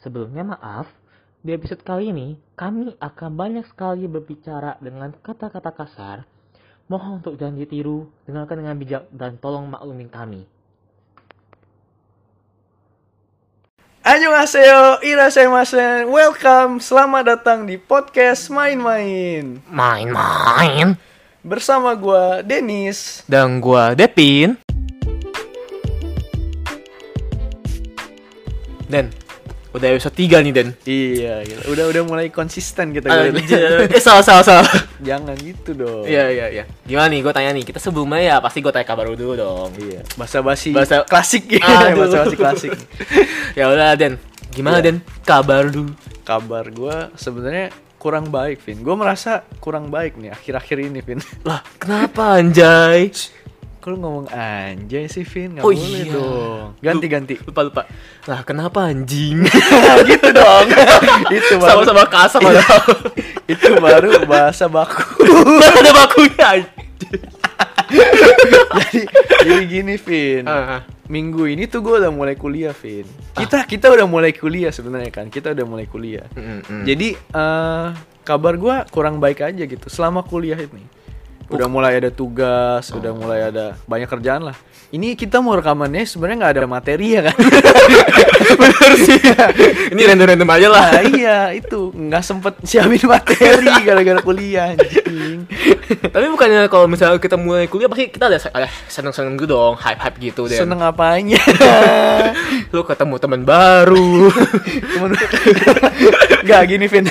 Sebelumnya maaf, di episode kali ini kami akan banyak sekali berbicara dengan kata-kata kasar. Mohon untuk jangan ditiru, dengarkan dengan bijak dan tolong maklumin kami. Annyeonghaseyo, irasemashou, welcome, selamat datang di podcast Main-Main Main-main. Bersama gua Denis Dan gua Depin. Den, udah episode 3 nih Den. Iya, gila. udah udah mulai konsisten kita. Anjir. eh salah salah salah. Jangan gitu dong Iya iya iya. Gimana nih? Gue tanya nih. Kita sebelumnya ya pasti gue tanya kabar lu dulu dong. Iya, basa-basi Bahasa- klasik ya, Aduh. basa-basi klasik ya udah Den. Gimana Iya. Den? Kabar lu? Kabar gua sebenarnya kurang baik, Vin Gue merasa kurang baik nih akhir-akhir ini, Vin Lah, kenapa anjay? Kalau ngomong anjay sih, Vin, nggak Oh boleh iya. dong Ganti-ganti Lupa lupa. Lah, kenapa anjing? gitu dong Itu baru Sama-sama kasar padahal. itu baru bahasa baku Ada bakunya. anjing. jadi jadi gini Vin Ah, ah. minggu ini tuh gue udah mulai kuliah Vin kita kita udah mulai kuliah sebenarnya kan kita udah mulai kuliah Mm, mm. jadi eh, kabar gue kurang baik aja gitu selama kuliah ini udah mulai ada tugas udah mulai ada banyak kerjaan lah. Ini kita mau rekamannya sebenarnya nggak ada materi ya kan? Bener sih. Ini random-random aja lah. nah, iya itu. Nggak sempet siapin materi gara-gara kuliah anjing Tapi bukannya kalau misalnya kita mulai kuliah pasti kita ada ada seneng-seneng gitu dong, hype-hype gitu Den. seneng apanya Lu ketemu teman baru. temen nggak gini Vin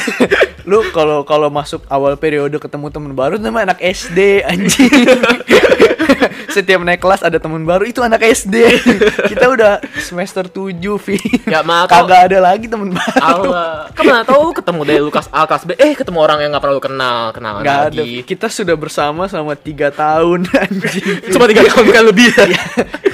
lu kalau kalau masuk awal periode ketemu teman baru nama anak SD anjing setiap naik kelas ada teman baru itu anak SD kita udah semester 7 Vin Ya, maka- kagak ada lagi teman baru. Allah. Kan mana tahu? Ketemu dari Lukas A kelas B, eh ketemu orang yang nggak pernah lu kenal, kenalan nggak ada. Lagi. kita sudah bersama selama tiga tahun anjing. Cuma tiga tahun kan lebih. Ya.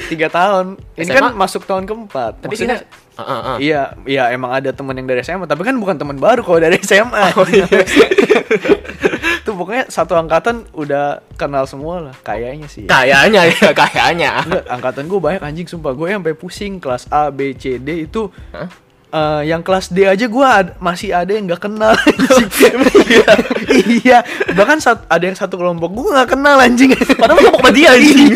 tiga tahun. Ini SMA? kan masuk tahun keempat. Tapi Maksudnya, kita Ah, ah, ah. Iya, iya emang ada teman yang dari SMA, tapi kan bukan teman baru kalau dari SMA. Oh, iya. Tuh pokoknya satu angkatan udah kenal semua lah, kayaknya sih. Kayaknya ya, kayaknya. Enggak, angkatan gue banyak anjing sumpah. Gue sampai pusing kelas A, B, C, D itu Hah? eh, yang kelas D aja gue masih ada yang nggak kenal anjing. iya, bahkan sat- ada yang satu kelompok gue nggak kenal anjing. Padahal kelompok sama dia, anjing.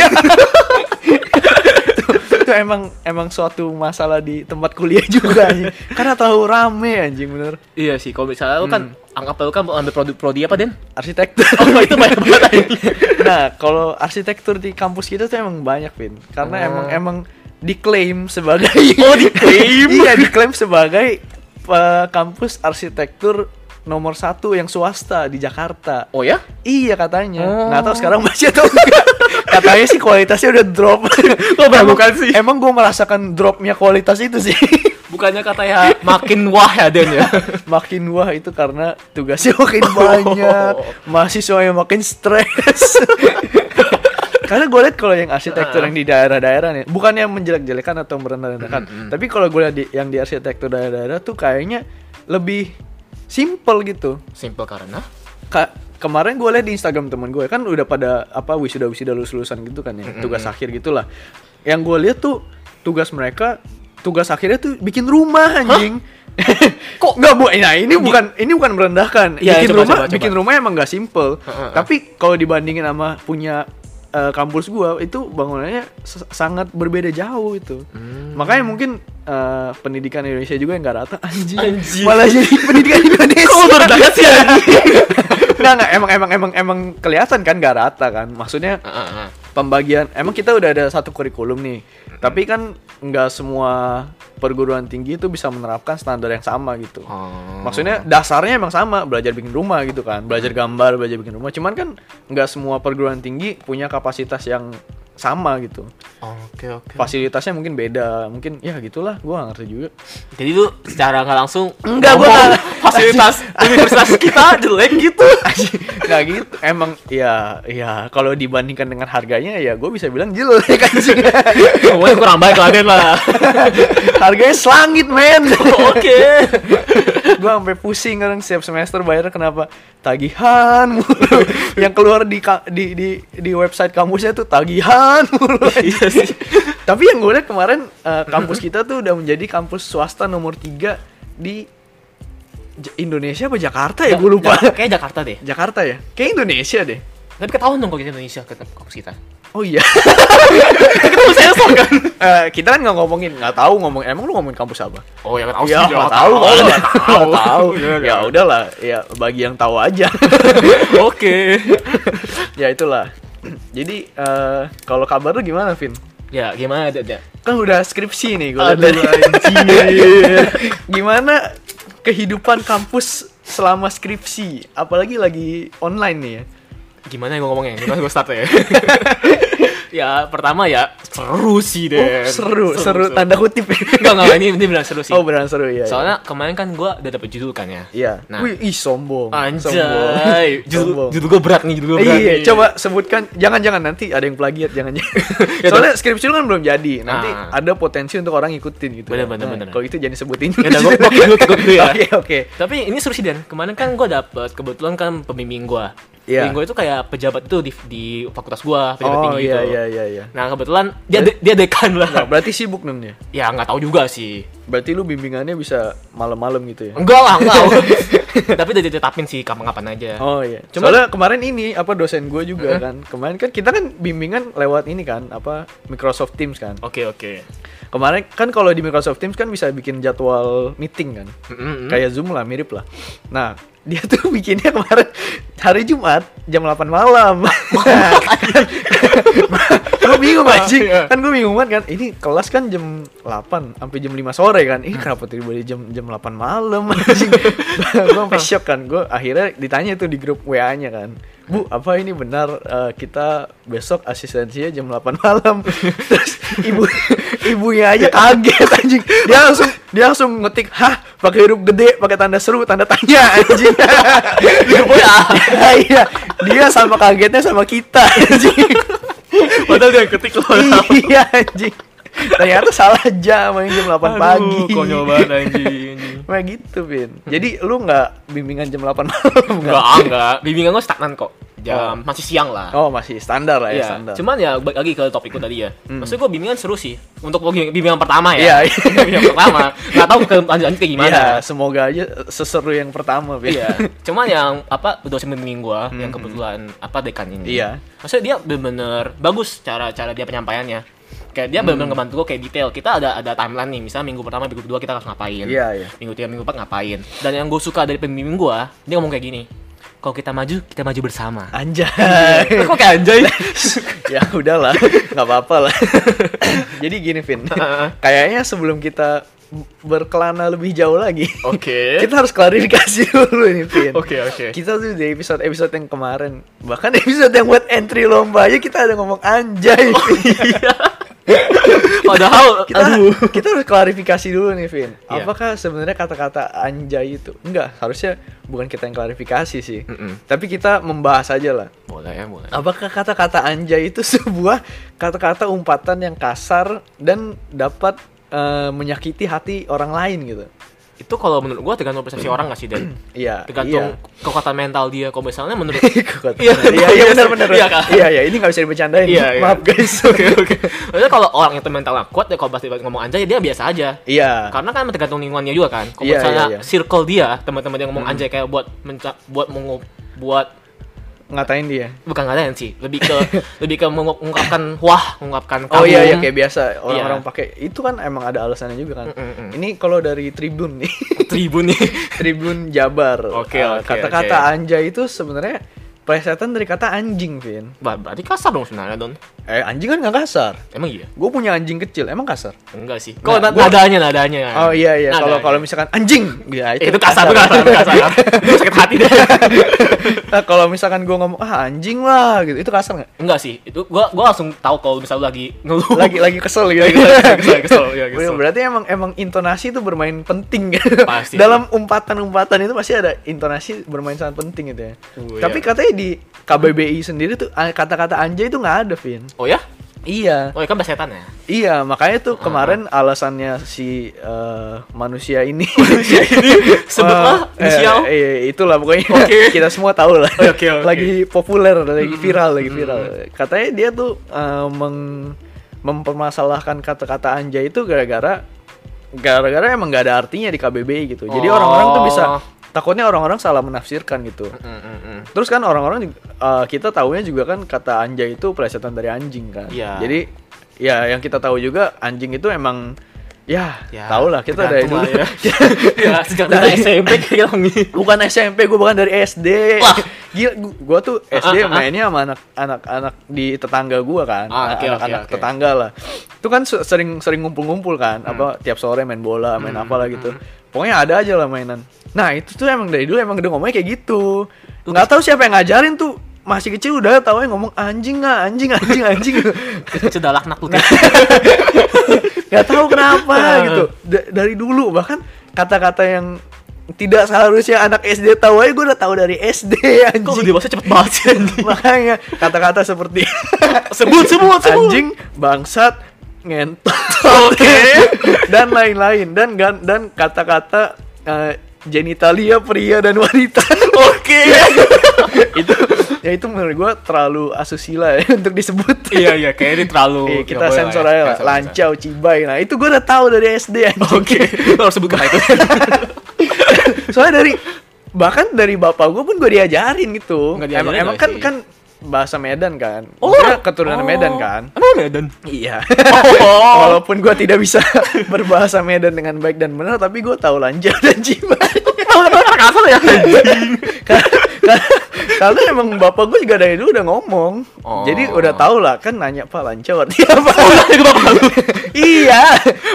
Itu emang emang suatu masalah di tempat kuliah juga anjing. Karena terlalu rame anjing bener. Iya sih, kalau misalnya lu kan anggap lu kan mau ambil produk prodi apa, Den? Arsitektur. Oh, itu banyak banget anjing. nah, kalau arsitektur di kampus kita tuh emang banyak, Vin. Karena Oh. emang emang diklaim sebagai Oh, diklaim? iya, diklaim sebagai eh, kampus arsitektur nomor satu yang swasta di Jakarta. Oh ya? Iya katanya. Oh. Nggak tahu sekarang masih atau enggak. Katanya sih kualitasnya udah drop. Oh, emang, bukan sih. Emang gue merasakan dropnya kualitas itu sih. Bukannya katanya makin wah ya, Den ya? makin wah itu karena tugasnya makin banyak, mahasiswa yang makin stres. karena gue liat kalau yang arsitektur yang di daerah-daerah nih, bukannya menjelek-jelekan atau merendah-rendahkan, tapi kalau gue liat di, yang di arsitektur daerah-daerah tuh kayaknya lebih simple gitu. Simple karena Ka kemarin gue liat di Instagram temen gue kan udah pada apa wisuda wisuda lulus lulusan gitu kan ya tugas akhir gitulah. Yang gue liat tuh tugas mereka tugas akhirnya tuh bikin rumah anjing. Kok? Nggak bu nah ini bukan ini bukan merendahkan. Iya, bikin coba, rumah coba, coba. bikin rumah emang nggak simple tapi kalau dibandingin sama punya eh, kampus gua itu bangunannya sangat berbeda jauh itu. Hmm. makanya mungkin eh, pendidikan Indonesia juga yang nggak rata anjing, Anjing. malah jadi pendidikan Kok merendahkan sih, anjing? nggak nggak emang emang emang emang kelihatan kan nggak rata kan. Maksudnya ah, ah. pembagian emang kita udah ada satu kurikulum nih. Tapi kan nggak semua perguruan tinggi itu bisa menerapkan standar yang sama gitu. Oh. maksudnya dasarnya emang sama belajar bikin rumah gitu kan. Belajar gambar belajar bikin rumah. Cuman kan nggak semua perguruan tinggi punya kapasitas yang sama gitu. Oke, oke. fasilitasnya mungkin beda. Mungkin ya gitulah gua nggak ngerti juga. Jadi lu secara nggak langsung Enggak, nggak- fasilitas universitas kita jelek gitu. nggak gitu. Emang ya ya kalau dibandingkan dengan harganya ya gue bisa bilang jelek anjing. Ngomongnya kurang baik lah lah. harganya selangit men. Oke. Gue sampai pusing kadang setiap semester bayar kenapa tagihan mulu yang keluar di di di di website kampusnya tuh tagihan mulu Iya sih. tapi yang gue lihat kemarin eh, kampus kita tuh udah menjadi kampus swasta nomor tiga di J- Indonesia apa Jakarta ya? Ja- Gue lupa. Ja- kayak Jakarta deh. Jakarta ya? Kayak Indonesia deh. Tapi ketahuan dong kalau kita Indonesia ke kampus kita. Oh iya. Ketemu sensor kan? Eh, kita kan nggak ngomongin, nggak tahu ngomong. Emang lu ngomongin kampus apa? Oh ya tahu ya, sih. nggak tahu. Oh, nggak tahu. Nggak tahu. Iya, Ya udahlah. Ya bagi yang tahu aja. Oke. ya itulah. Jadi eh, kalau kabar lu gimana, Vin? Ya gimana ada ada. Kan udah skripsi nih gue Aduh, Gimana kehidupan kampus selama skripsi? Apalagi lagi online nih ya. Gimana yang gue ngomongnya? Gimana gue start ya? ya pertama ya seru sih deh. Oh, seru, seru, tanda kutip. Enggak enggak ini ini benar seru sih. oh, beneran seru ya. ya. Soalnya kemarin kan gue udah dapet judul kan ya. Iya. Nah. Wih, ih sombong. Sombong. Anjay, judul, Sombong. judul gue berat nih, judul gue berat Iya, nih. coba sebutkan. Jangan-jangan nanti ada yang plagiat, jangan Ya, Soalnya skripsi lu kan belum jadi. Nanti Ah. ada potensi untuk orang ngikutin gitu. Bener, ya. bener, Nah, bener. Kalau itu jangan disebutin. Ya ikut dulu, dulu ya. Oke, oke. Tapi ini seru sih Dan. Kemarin kan gue dapet kebetulan kan pembimbing gue. Pembimbing gue itu kayak pejabat itu di, di fakultas gue, pejabat Oh, tinggi gitu. iya, iya, iya. Nah kebetulan dia de- dia dekan lah. Nah, berarti sibuk nem ya? Nggak tahu juga sih. Berarti lu bimbingannya bisa malam-malam gitu ya? Enggak lah, enggak. Tapi udah ditetapin sih kapan-kapan aja. Oh iya. Cuman- Soalnya kemarin ini apa dosen gue juga kan. Kemarin kan kita kan bimbingan lewat ini kan apa Microsoft Teams kan. Oke oke. Kemarin kan kalau di Microsoft Teams kan bisa bikin jadwal meeting kan. Mm-mm. Kayak Zoom lah, mirip lah. Nah, dia tuh bikinnya kemarin hari Jumat jam 8 malam. gue bingung anjing. Kan gue bingung banget kan. Ini kelas kan jam 8 sampai jam 5 sore kan. Ini kenapa tiba-tiba jam jam 8 malam anjing. gue sampai shock kan. Gue akhirnya ditanya tuh di grup WA-nya kan. Bu, apa ini benar eh, kita besok asistensinya jam 8 malam? Terus ibu ibunya aja kaget anjing. Dia langsung dia langsung ngetik, "Hah, pakai huruf gede, pakai tanda seru, tanda tanya anjing." Ya, iya, dia sama kagetnya sama kita anjing. Padahal dia ketik lo. iya anjing. Ternyata salah jam main jam 8 pagi. Konyol banget anjing. Kayak gitu, Vin. Jadi lu nggak bimbingan jam 8 malam Enggak, enggak. Bimbingan gue stagnan kok. Jam masih siang lah. Oh, masih standar lah ya, Iya, standar. cuman ya balik lagi ke topikku tadi ya. Hmm. Maksudnya gue bimbingan seru sih. Untuk bimbingan pertama Iya, ya. iya. bimbingan pertama. Nggak tahu ke lanjut kayak gimana. Iya, semoga aja seseru yang pertama, Vin. Iya. Cuma yang apa dosen bimbing gua yang Mhm. kebetulan apa dekan ini. Iya. Maksudnya dia bener-bener bagus cara cara dia penyampaiannya. Kayak dia Hmm. bener-bener ngebantu gua kayak detail. Kita ada ada timeline nih. Misalnya minggu pertama, minggu kedua kita harus ngapain. Iya, iya. Minggu tiga, minggu empat ngapain. Dan yang gue suka dari pembimbing gua, dia ngomong kayak gini. Kalau kita maju, kita maju bersama. Anjay. Kok kayak anjay? ya udahlah, nggak apa-apa lah. Jadi gini, Vin. Kayaknya sebelum kita berkelana lebih jauh lagi, Oke. kita harus klarifikasi dulu nih, Vin. Oke, oke. Kita tuh di episode episode yang kemarin, bahkan episode yang buat entry lomba aja kita ada ngomong anjay. Vin. Padahal kita aduh. kita harus klarifikasi dulu nih, Vin. Iya. Apakah sebenarnya kata-kata anjay itu? Enggak, harusnya bukan kita yang klarifikasi sih. Mm-mm. Tapi kita membahas aja lah. Boleh ya, boleh. Apakah kata-kata anjay itu sebuah kata-kata umpatan yang kasar dan dapat eh, menyakiti hati orang lain gitu? Itu kalau menurut gua tergantung persepsi orang gak sih, Dan? Iya. Tergantung iya. kekuatan mental dia. Kalau misalnya menurut. Iya, iya, iya benar benar. Iya, kan? Iya, iya, ini nggak bisa dibercandain. Iya, iya. Maaf guys. Oke oke. Maksudnya kalau orang itu mentalnya kuat ya kalau pasti ngomong anjay dia biasa aja. Iya. Karena kan tergantung lingkungannya juga kan. Kalau Iya, misalnya iya, iya. circle dia, teman-teman yang ngomong Hmm. anjay kayak buat menca buat mengu buat Ngatain dia. bukan ngatain sih, lebih ke lebih ke mengungkapkan wah, mengungkapkan Oh iya iya kayak biasa orang-orang Iya. pakai itu kan emang ada alasannya juga kan. Mm, mm. Ini kalau dari Tribun nih. tribun nih. Tribun Jabar. Oke, Eh, oke, Kata-kata oke. anjay itu sebenarnya plesetan dari kata anjing, Vin. Ber- Berarti kasar dong sebenarnya Don. Eh, anjing kan nggak kasar. Emang iya? Gue punya anjing kecil, emang kasar? Enggak sih. Nah, Kalau na- gua- nadanya nadanya. Oh iya iya, kalau kalau misalkan anjing, ya Eh, itu kasar, itu kasar, itu kasar. Itu sakit hati deh. Nah, kalau misalkan gue ngomong ah anjing lah gitu, itu kasar nggak? Enggak sih. Itu gua gua langsung tahu kalau misalnya lagi ngeluh. Lagi lagi kesel gitu. Lagi kesel, kesel, kesel, iya, kesel. Berarti emang emang intonasi itu bermain penting. Pasti. Dalam umpatan-umpatan itu pasti ada intonasi bermain sangat penting gitu ya. Oh, Tapi iya. katanya di KBBI sendiri tuh a- kata-kata anjay itu nggak ada, Vin. Oh ya? Iya. Oh, ya kan setan ya? Iya, makanya tuh Ah. kemarin alasannya si eh, manusia ini Sebutlah Eh, inisial. eh, eh, itulah pokoknya Oke. kita semua tahu lah. Oke, oke. Lagi populer, lagi viral, lagi viral. Hmm. Katanya dia tuh eh, meng- mempermasalahkan kata-kata anjay itu gara-gara gara-gara emang nggak ada artinya di KBBI gitu. Jadi Oh. orang-orang tuh bisa takutnya orang-orang salah menafsirkan gitu. Mm, mm, mm. Terus kan orang-orang eh, kita tahunya juga kan kata anjay itu plesetan dari anjing kan. Iya. Jadi ya yang kita tahu juga anjing itu emang ya, Ya, tau lah kita dari dulu lah ya sejak dari SMP gitu bukan SMP gue bahkan dari SD Wah. gila gu- gua tuh SD Ah, ah, ah. mainnya sama anak anak anak di tetangga gua kan Ah, oke, anak anak oke. tetangga lah itu kan se- sering sering ngumpul-ngumpul kan apa tiap sore main bola main Hmm, apa lah gitu pokoknya ada aja lah mainan. Nah itu tuh emang dari dulu emang udah ngomongnya kayak gitu. Nggak tahu siapa yang ngajarin tuh. Masih kecil udah tahu ngomong anjing nggak anjing anjing anjing. Kecil dah laknak lu nggak tahu kenapa gitu. Da- dari dulu bahkan kata-kata yang tidak seharusnya anak SD tahu aja gue udah tahu dari SD kok anjing. dewasa cepet banget sih anjing? makanya kata-kata seperti sebut sebut sebut. Anjing bangsat ngentot Oke. dan lain-lain dan dan kata-kata eh, genitalia pria dan wanita oke itu ya itu menurut gue terlalu asusila ya untuk disebut iya iya kayaknya ini terlalu nggak kita boleh sensor ya. aja lah. Lancau, cibai. Nah, itu gue udah tahu dari SD anjing. oke lu harus sebut itu Soalnya dari bahkan dari bapak gue pun gue diajarin gitu. Emang emang kan kan bahasa Medan kan. Oh. Maksudnya keturunan Oh. Medan kan. emang Medan Iya. oh Walaupun gue tidak bisa berbahasa Medan dengan baik dan benar, tapi gue tahu lanjau dan cibai. kasar ya karena, emang bapak gue juga dari dulu udah ngomong. Oh. Jadi udah tau lah kan nanya pak artinya apa. oh nanya ke bapak lu iya.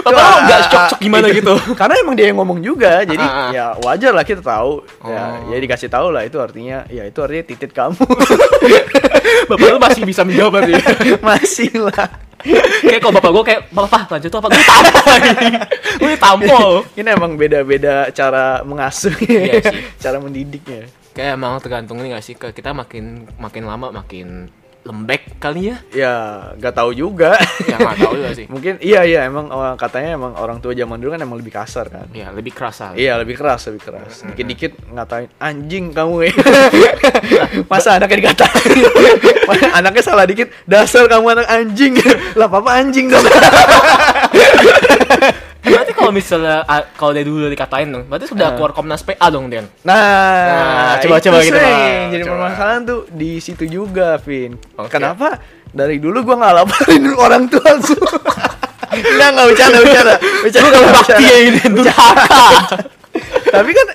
Bapak lu nggak ah, shock-shock gimana itu- gitu? Karena emang dia yang ngomong juga, jadi Ah, ah. ya wajar lah kita tahu. Ya, Oh. ya dikasih tahu lah itu artinya, ya itu artinya titit kamu. bapak lu masih bisa menjawab berarti Masih lah. kayak kalau bapak gue kayak bapak lanjut tuh apa gue tampol gue tampol Ini emang beda-beda cara mengasuh, Iya cara mendidiknya. Kayak emang tergantung ini gak sih ke kita makin makin lama makin lembek kali ya Ya, nggak tahu juga. ya nggak tahu juga sih Mungkin iya iya emang orang katanya emang orang tua zaman dulu kan emang lebih kasar kan. ya lebih keras lah Iya lebih keras lebih keras. Dikit-dikit ngatain anjing kamu ya. Masa anaknya dikatain? anaknya salah dikit. Dasar kamu anak anjing. lah papa anjing dong. Kalau misalnya ah, kalau dari dulu dikatain dong berarti sudah keluar Komnas PA dong Den Nah, Nah, coba- itu coba gitu. Jadi Coba. permasalahan tuh di situ juga, Vin. Kenapa dari dulu gua nggak laporin orang tua. Enggak, enggak bercanda, bercanda. Bercanda, kalau bercanda. bakti ya ini durhaka Tapi kan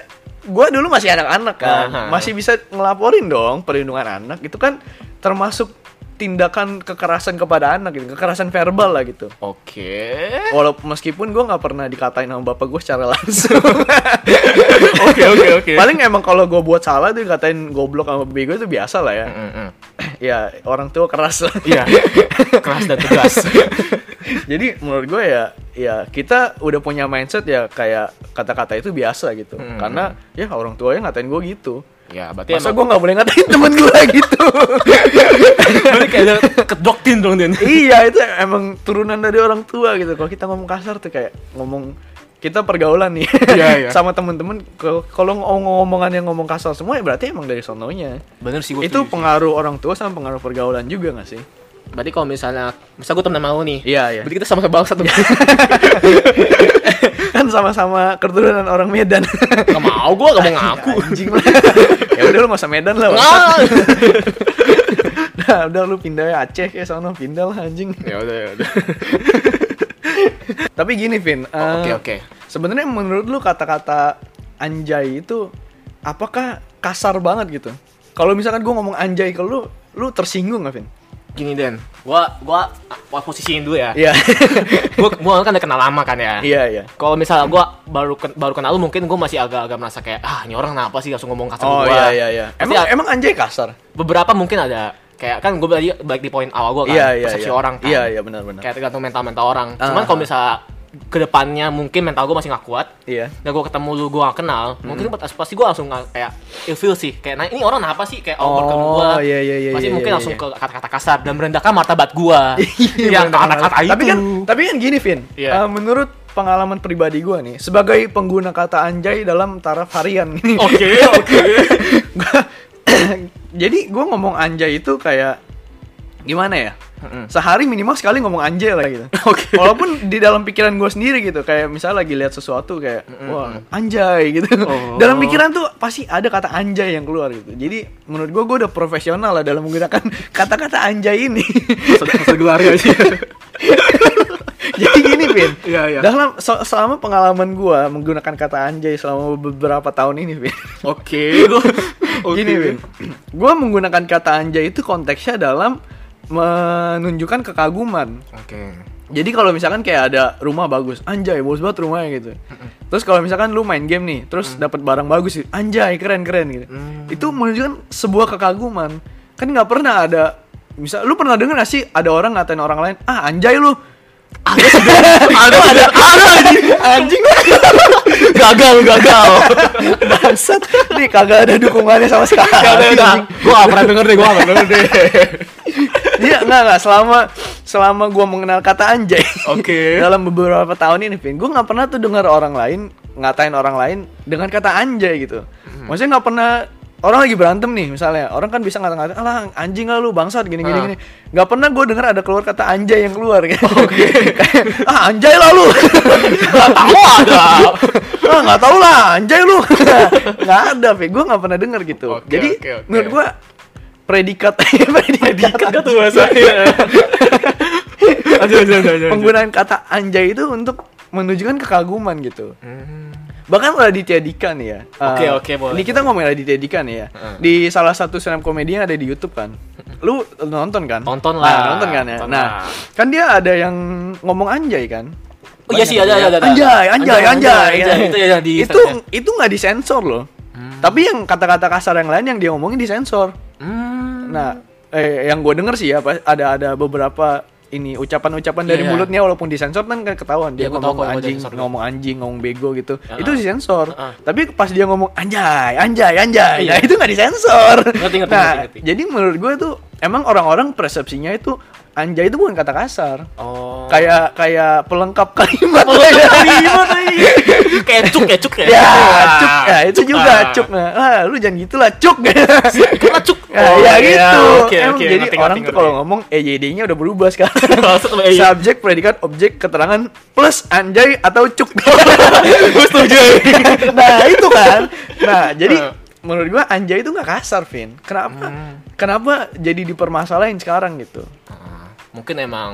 gua dulu masih anak-anak kan. Masih bisa ngelaporin dong perlindungan anak. Itu kan termasuk tindakan kekerasan kepada anak gitu, kekerasan verbal lah gitu. oke Walaupun meskipun gua nggak pernah dikatain sama bapak gue secara langsung. oke oke oke Paling emang kalau gue buat salah tuh dikatain goblok sama bego itu biasa lah ya. Mm, mm, mm. ya orang tua keras lah. iya keras dan tegas Jadi menurut gue ya ya kita udah punya mindset ya kayak kata-kata itu biasa gitu. Hmm. Karena ya orang tuanya ngatain gue gitu. Ya berarti Masa gue nggak boleh ngatain temen gue gitu. berarti kayak ada kedoktin dong Den iya itu emang turunan dari orang tua gitu. Kalau kita ngomong kasar tuh kayak ngomong kita pergaulan nih Iya, iya. sama temen-temen kalau- ngomong-ngomongan yang ngomong kasar semua ya berarti emang dari sononya bener sih itu pengaruh orang tua sama pengaruh pergaulan juga gak sih berarti kalau misalnya misal gue temen sama lu nih iya iya. berarti kita sama-sama bangsa tuh. Kan sama-sama keturunan orang Medan. Gak mau gue gak mau ngaku. Anjing lah ya udah lu usah Medan lah nah, udah lu pindah ya Aceh ya sono pindah lah anjing. Ya udah ya udah. Tapi gini Vin eh, Oh, oke oke. sebenarnya menurut lu kata-kata anjay itu apakah kasar banget gitu? Kalau misalkan gua ngomong anjay ke lu lu tersinggung gak Vin gini Den. Gua gua gua posisiin dulu ya. Iya. Gua gua kan udah kenal lama kan ya. Iya iya. Kalau misalnya gua baru ken- baru kenal lu mungkin gua masih agak-agak merasa kayak ah ini orang kenapa sih langsung ngomong kasar oh gua? iya iya iya. Pasti emang a- emang anjay kasar? beberapa mungkin ada. Kayak kan gue balik balik di poin awal gua kan iya iya persepsi iya. orang kan. Iya iya benar benar. Kayak tergantung mental mental orang cuman Ah. kalau misalnya ke depannya mungkin mental gue masih nggak kuat. Iya. Dan gue ketemu lu gue gak kenal mungkin pas- pasti gue langsung nggak- kayak ilfeel sih. Kayak nah ini orang apa sih? Kayak over ke Oh, gue iya, iya, iya, pasti iya, mungkin iya, langsung iya. ke kata-kata kasar dan merendahkan martabat gue yang Benar, kata-kata itu. Tapi kan tapi kan gini, Vin. Iya. Eh, menurut pengalaman pribadi gua nih, sebagai pengguna kata anjay dalam taraf harian oke oke. Jadi gua ngomong anjay itu kayak gimana ya? Mm-mm. Sehari minimal sekali ngomong anjay lah gitu. Oke. Walaupun di dalam pikiran gue sendiri gitu, kayak misalnya lagi lihat sesuatu kayak wah anjay gitu. Oh. Dalam pikiran tuh pasti ada kata anjay yang keluar gitu. Jadi menurut gue gue udah profesional lah dalam menggunakan kata-kata anjay ini. Sudah keluarga sih. Jadi gini, Vin. Iya, iya. Dalam se- selama pengalaman gua menggunakan kata anjay selama beberapa tahun ini, Vin. Oke, gua Gini, Vin. Gua menggunakan kata anjay itu konteksnya dalam menunjukkan kekaguman. Oke. Jadi kalau misalkan kayak ada rumah bagus, anjay, bagus banget rumahnya gitu. Terus kalau misalkan lu main game nih, terus dapat barang bagus, gitu, anjay, keren keren gitu. Hmm. Itu menunjukkan sebuah kekaguman. Kan nggak pernah ada, misal lu pernah dengar gak sih ada orang ngatain orang lain, ah anjay lu. Ada ada ada anjing. Anjing Gagal, gagal. bangsat nih kagak ada dukungannya sama sekali. Gak ada. Gua gak pernah denger deh, gua gak pernah denger deh. Iya nggak nggak selama selama gua mengenal kata anjay. Oke. Dalam beberapa tahun ini, Vin, gua nggak pernah tuh dengar orang lain ngatain orang lain dengan kata anjay gitu. Hmm. Maksudnya nggak pernah orang lagi berantem nih misalnya orang kan bisa ngata-ngatain alah anjing lah lu bangsat gini gini Ah. gini nggak pernah gue dengar ada keluar kata anjay yang keluar gitu Kayak, ah anjay lah lu Gak tahu ada. ah nggak tahu lah anjay lu nggak ada Vin gue nggak pernah dengar gitu Oke, jadi oke, oke. menurut gue predikat predikat Gak tuh bahasanya. Penggunaan kata anjay itu untuk menunjukkan kekaguman gitu. Hmm. Bahkan Raditya Dika nih ya. Oke, eh, oke, boleh, Ini kita ngomongin Raditya Dika nih ya. Heeh. Di salah satu stand up comedy yang ada di YouTube kan. Lu nonton kan? Nonton Nah, lah. nonton kan ya. Nonton nah, lah. kan dia ada yang ngomong anjay kan. Oh iya sih ada ada ada. Anjay, anjay, anjay. Itu ya di itu itu nggak disensor loh. Tapi yang kata-kata kasar yang lain yang dia ngomongin disensor. Hmm. Nah, eh yang gue denger sih ya, ada ada beberapa ini ucapan-ucapan dari Iya. mulutnya walaupun disensor kan kan ketahuan dia Iya, tahu ngomong gua anjing, ngomong anjing, ngomong bego gitu. Heeh. Itu disensor. Heeh. Tapi pas dia ngomong anjay, anjay, anjay, Iya. nah itu nggak disensor. Ngerti, ngerti, nah, ngerti, ngerti. jadi menurut gue tuh emang orang-orang persepsinya itu anjay itu bukan kata kasar. Oh. Kayak kayak pelengkap kalimat. kalimat Kayak cuk, kayak cuk ya. ya, cuk. Ya, itu juga ah. cuk. Nah, ah, lu jangan gitulah cuk. Karena cuk. Ya, Oh, ya iya, gitu. Oke, Emang oke. jadi ngerti, orang ngerti, tuh kalau ngomong EYD-nya udah berubah sekarang. EYD. Subjek, predikat, objek, keterangan plus anjay atau cuk. Gue setuju. nah, itu kan. Nah, jadi Heeh. menurut gua anjay itu nggak kasar, Vin. Kenapa? Kenapa jadi dipermasalahin sekarang gitu? Ah, mungkin emang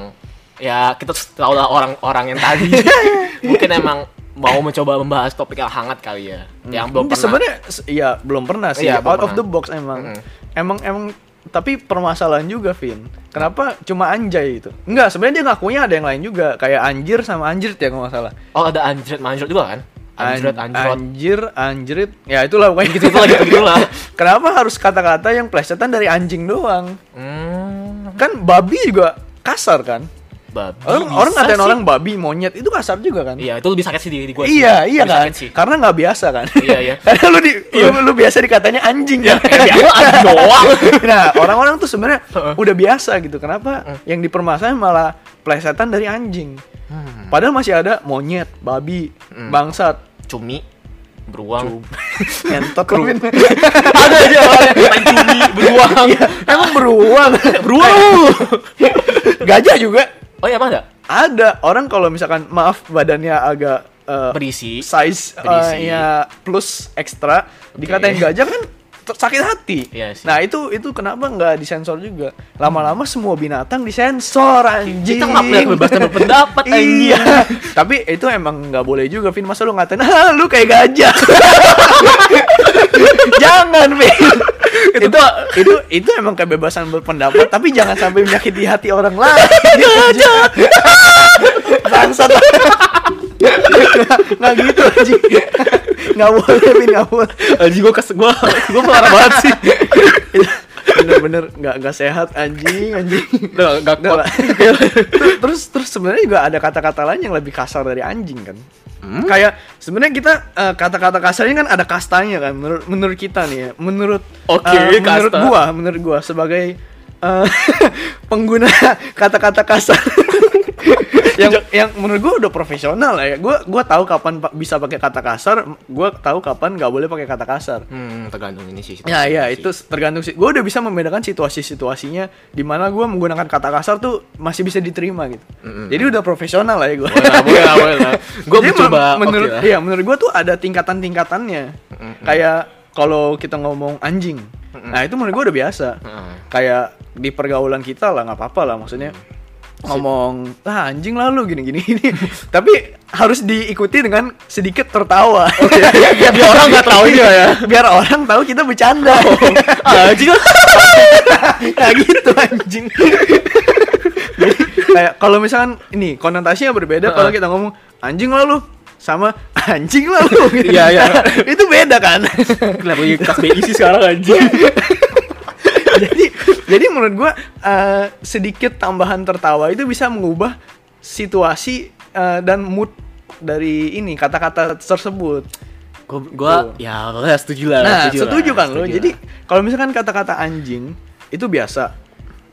ya kita tahu lah orang-orang yang tadi mungkin emang mau mencoba membahas topik yang hangat kali ya yang belum pernah Sebenarnya iya belum pernah sih. Belum Out of pernah. the box emang. Mm-mm. Emang emang tapi permasalahan juga, Vin. Kenapa cuma anjay itu? Enggak, sebenarnya dia ngakunya ada yang lain juga, kayak anjir sama anjir ya nggak salah. oh ada anjret manjret juga kan anjret An- anjrot Anjir, anjrit. Ya itulah pokoknya gitu lah gitu gitu lah Kenapa harus kata-kata yang plesetan dari anjing doang? hmm, Kan babi juga kasar kan? babi Orang orang ngatain sih. orang babi, monyet itu kasar juga kan? iya itu lebih sakit sih di, di gue Iya, iya kan? sih. Karena nggak biasa kan? Iya, iya. Karena lu di lu, lu biasa dikatanya anjing ya. biasa anjing doang nah, orang-orang tuh sebenarnya udah biasa gitu. Kenapa yang dipermasalahin malah plesetan dari anjing? Hmm. Padahal masih ada monyet, babi, Hmm. bangsat, cumi beruang ngentot Kru. lu, ada aja main cumi beruang Iya, emang beruang. beruang. Lu Gajah juga. Oh iya apa ada ada. Orang kalau misalkan maaf badannya agak eh, berisi. size Berisi. eh, ya plus ekstra dikatain gajah kan sakit hati. Iya sih. Nah itu itu kenapa nggak disensor juga? Lama-lama semua binatang disensor anjing. Kita nggak punya kebebasan berpendapat, anjing. Iya. Tapi itu emang nggak boleh juga, Vin. Masa lu ngatain, ah, lu kayak gajah. jangan, Vin. itu, itu itu emang kebebasan berpendapat, tapi jangan sampai menyakiti hati orang lain. Gajah. Bangsat. Nggak gitu anjing. Nggak boleh, Vin, nggak boleh. anjing gue kes gue gue parah banget sih bener-bener nggak nggak sehat anjing anjing nggak Udah kuat. terus terus sebenarnya juga ada kata-kata lain yang lebih kasar dari anjing kan Hmm? kayak sebenarnya kita eh, kata-kata kasarnya kan ada kastanya kan menurut menurut kita nih ya menurut Oke, eh, menurut kasta. gua menurut gua sebagai eh, pengguna kata-kata kasar yang yang menurut gue udah profesional lah ya. Gue gua tahu kapan pa- bisa pakai kata kasar, gue tahu kapan nggak boleh pakai kata kasar. Hmm, tergantung ini sih. Ya ya itu tergantung sih. Gue udah bisa membedakan situasi-situasinya di mana gue menggunakan kata kasar tuh masih bisa diterima gitu. Jadi udah profesional lah ya gue. Boleh lah, boleh lah. Gue mencoba men- menurut oke lah. iya menurut gue tuh ada tingkatan-tingkatannya. Kayak kalau kita ngomong anjing, nah itu menurut gue udah biasa. Kayak di pergaulan kita lah nggak apa-apa lah maksudnya ngomong ah anjing lah lu gini gini gini tapi harus diikuti dengan sedikit tertawa Ya, biar orang nggak tahu juga ya. biar orang tahu kita bercanda Anjing lah. nah gitu anjing Jadi, kayak kalau misalkan ini konotasinya berbeda kalau kita ngomong anjing lah lu sama anjing lah lu gitu. Iya, iya. itu beda kan Kenapa BI sih sekarang anjing? jadi jadi menurut gua eh, sedikit tambahan tertawa itu bisa mengubah situasi eh, dan mood dari ini kata-kata tersebut Gue gua ya gua setuju lah. Nah, lah, setuju kan lo. setuju Jadi lah. kalau misalkan kata-kata anjing itu biasa.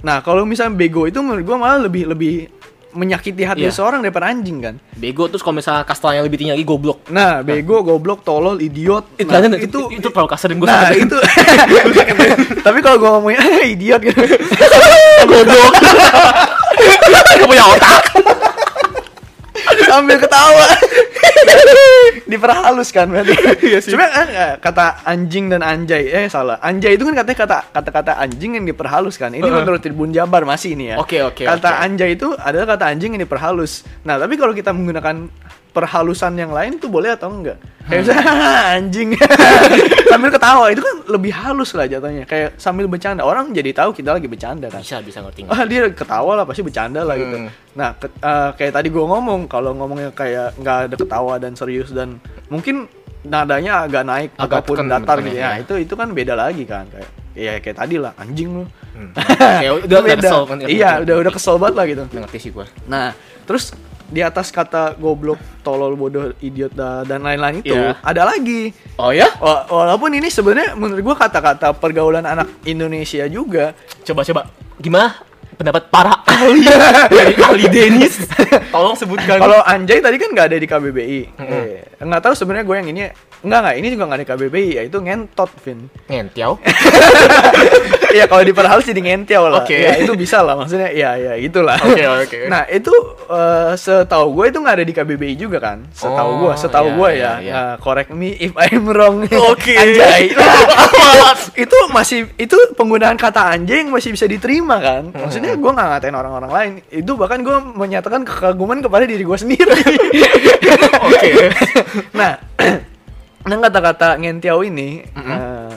Nah, kalau misalnya bego itu menurut gua malah lebih lebih menyakiti hati Iya. seorang daripada anjing kan. bego terus kalau misalnya kastelnya lebih tinggi lagi goblok. Nah, bego, goblok, tolol, idiot. Itu Nah, itu, itu, itu terlalu kasar dan gue Nah, itu. Tapi kalau gua ngomongnya idiot gitu. goblok. Gak punya otak. Sambil ketawa. Diperhalus kan berarti. Iya sih. Cuma eh, kata anjing dan anjay eh salah. Anjay itu kan katanya kata kata-kata anjing yang diperhalus kan. Ini Heeh. menurut Tribun Jabar masih ini ya. Oke, oke, Kata oke. anjay itu adalah kata anjing yang diperhalus. Nah, tapi kalau kita menggunakan perhalusan yang lain tuh boleh atau enggak? Kayak misalnya anjing sambil ketawa itu kan lebih halus lah jatuhnya. Kayak sambil bercanda. Orang jadi tahu kita lagi bercanda kan. Bisa bisa ngerti. ah dia ketawa lah pasti bercanda lah gitu. Hmm. Nah ke- eh, kayak tadi gue ngomong kalau ngomongnya kayak nggak ada ketawa dan serius dan mungkin nadanya agak naik Agak ataupun tekan- datar gitu ya. ya. Itu itu kan beda lagi kan kayak ya kayak tadi lah anjing lu. Hmm. Kayak udah udah kesel kan. Iya udah udah kesel banget lah gitu. Ngerti sih gue. Nah terus di atas kata goblok, tolol, bodoh, idiot da- dan lain-lain itu Iya. ada lagi. Oh ya? Wa- Walaupun ini sebenarnya menurut gua kata-kata pergaulan anak Indonesia juga Coba coba. Gimana pendapat para ahli dari ahli Denis? Tolong sebutkan. Kalau anjay tadi kan nggak ada di KBBI. Eh, nggak tahu sebenarnya gue yang ini nggak nggak ini juga nggak ada di KBBI yaitu ngentot Vin. ngentiau. Iya kalau diperhalus jadi ngentiau lah. Oke. Ya, itu bisa lah maksudnya. Ya ya itulah. Oke, oke. Nah itu eh, setahu gue itu nggak ada di KBBI juga kan. Setahu Oh, gue, setahu iya, gue iya, ya. iya. Nah, correct me if I'm wrong. Oke. anjay. Nah, itu masih itu penggunaan kata anjing masih bisa diterima kan. Maksudnya gue nggak ngatain orang-orang lain. Itu bahkan gue menyatakan kekaguman kepada diri gue sendiri. Oke. nah, nah kata-kata ngentiau ini eh,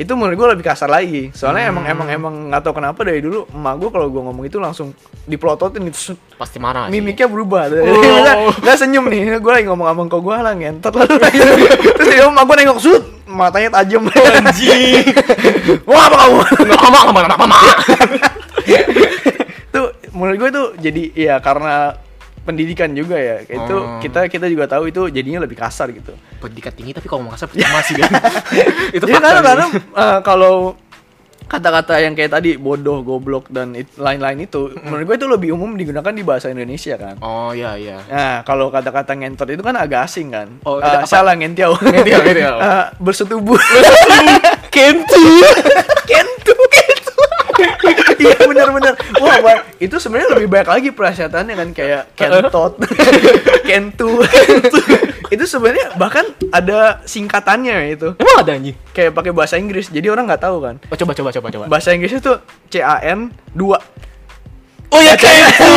itu menurut gue lebih kasar lagi. Soalnya emang emang emang nggak tahu kenapa dari dulu emak gue kalau gue ngomong itu langsung diplototin gitu. Pasti marah sih. Mimiknya berubah. Oh. Nggak senyum nih. Gue lagi ngomong sama kok gue lah ngentot lah. Terus dia emak gue nengok sud, matanya tajam. Anjing. Wah apa kamu? Nggak apa apa apa apa. tuh menurut gue tuh jadi ya karena pendidikan juga ya. Itu Oh. kita kita juga tahu itu jadinya lebih kasar gitu. Pendidikan tinggi tapi kalau ngomong kasar percuma sih kan. Itu Jadi fakta karena, karena eh, kalau kata-kata yang kayak tadi bodoh, goblok dan it- lain-lain itu menurut gue itu lebih umum digunakan di bahasa Indonesia kan. Oh iya iya. Nah, kalau kata-kata ngentot itu kan agak asing kan. Oh, itu apa? salah ngentiau. Ngentiau, ngentiau. Eh, bersetubuh. Kentu, kentu. Iya benar-benar. Wah, Bang, itu sebenarnya lebih baik lagi persyataannya kan kayak kentot, kentu. itu sebenarnya bahkan ada singkatannya itu. Emang ada anjing? Kayak pakai bahasa Inggris. Jadi orang nggak tahu kan. Oh coba coba coba coba. Bahasa Inggrisnya tuh C A N 2. Oh ya Kentu.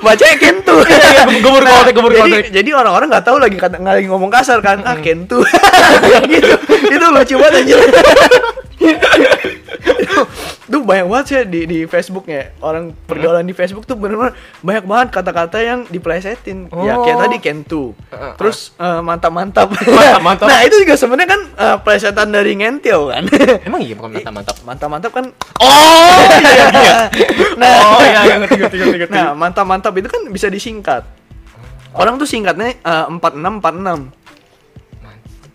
Bacanya kentu. Gue baru konek, gue baru jadi, konek. jadi orang-orang nggak tahu lagi kata nggak lagi ngomong kasar kan. Ah, kentu. gitu. Itu lucu banget anjir. Tuh banyak banget sih di di Facebooknya orang pergaulan di Facebook tuh bener-bener banyak banget kata-kata yang diplesetin ya kayak Oh. tadi kentu Uh, uh. terus eh, mantap-mantap Mantap-mantap. nah itu juga sebenarnya kan eh, plesetan dari ngentio kan Emang iya bukan mantap mantap. mantap-mantap kan Oh iya iya. nah Oh iya iya ngerti ngerti ngerti ngerti. Nah, mantap-mantap itu kan bisa disingkat. Orang tuh singkatnya eh, empat enam empat enam.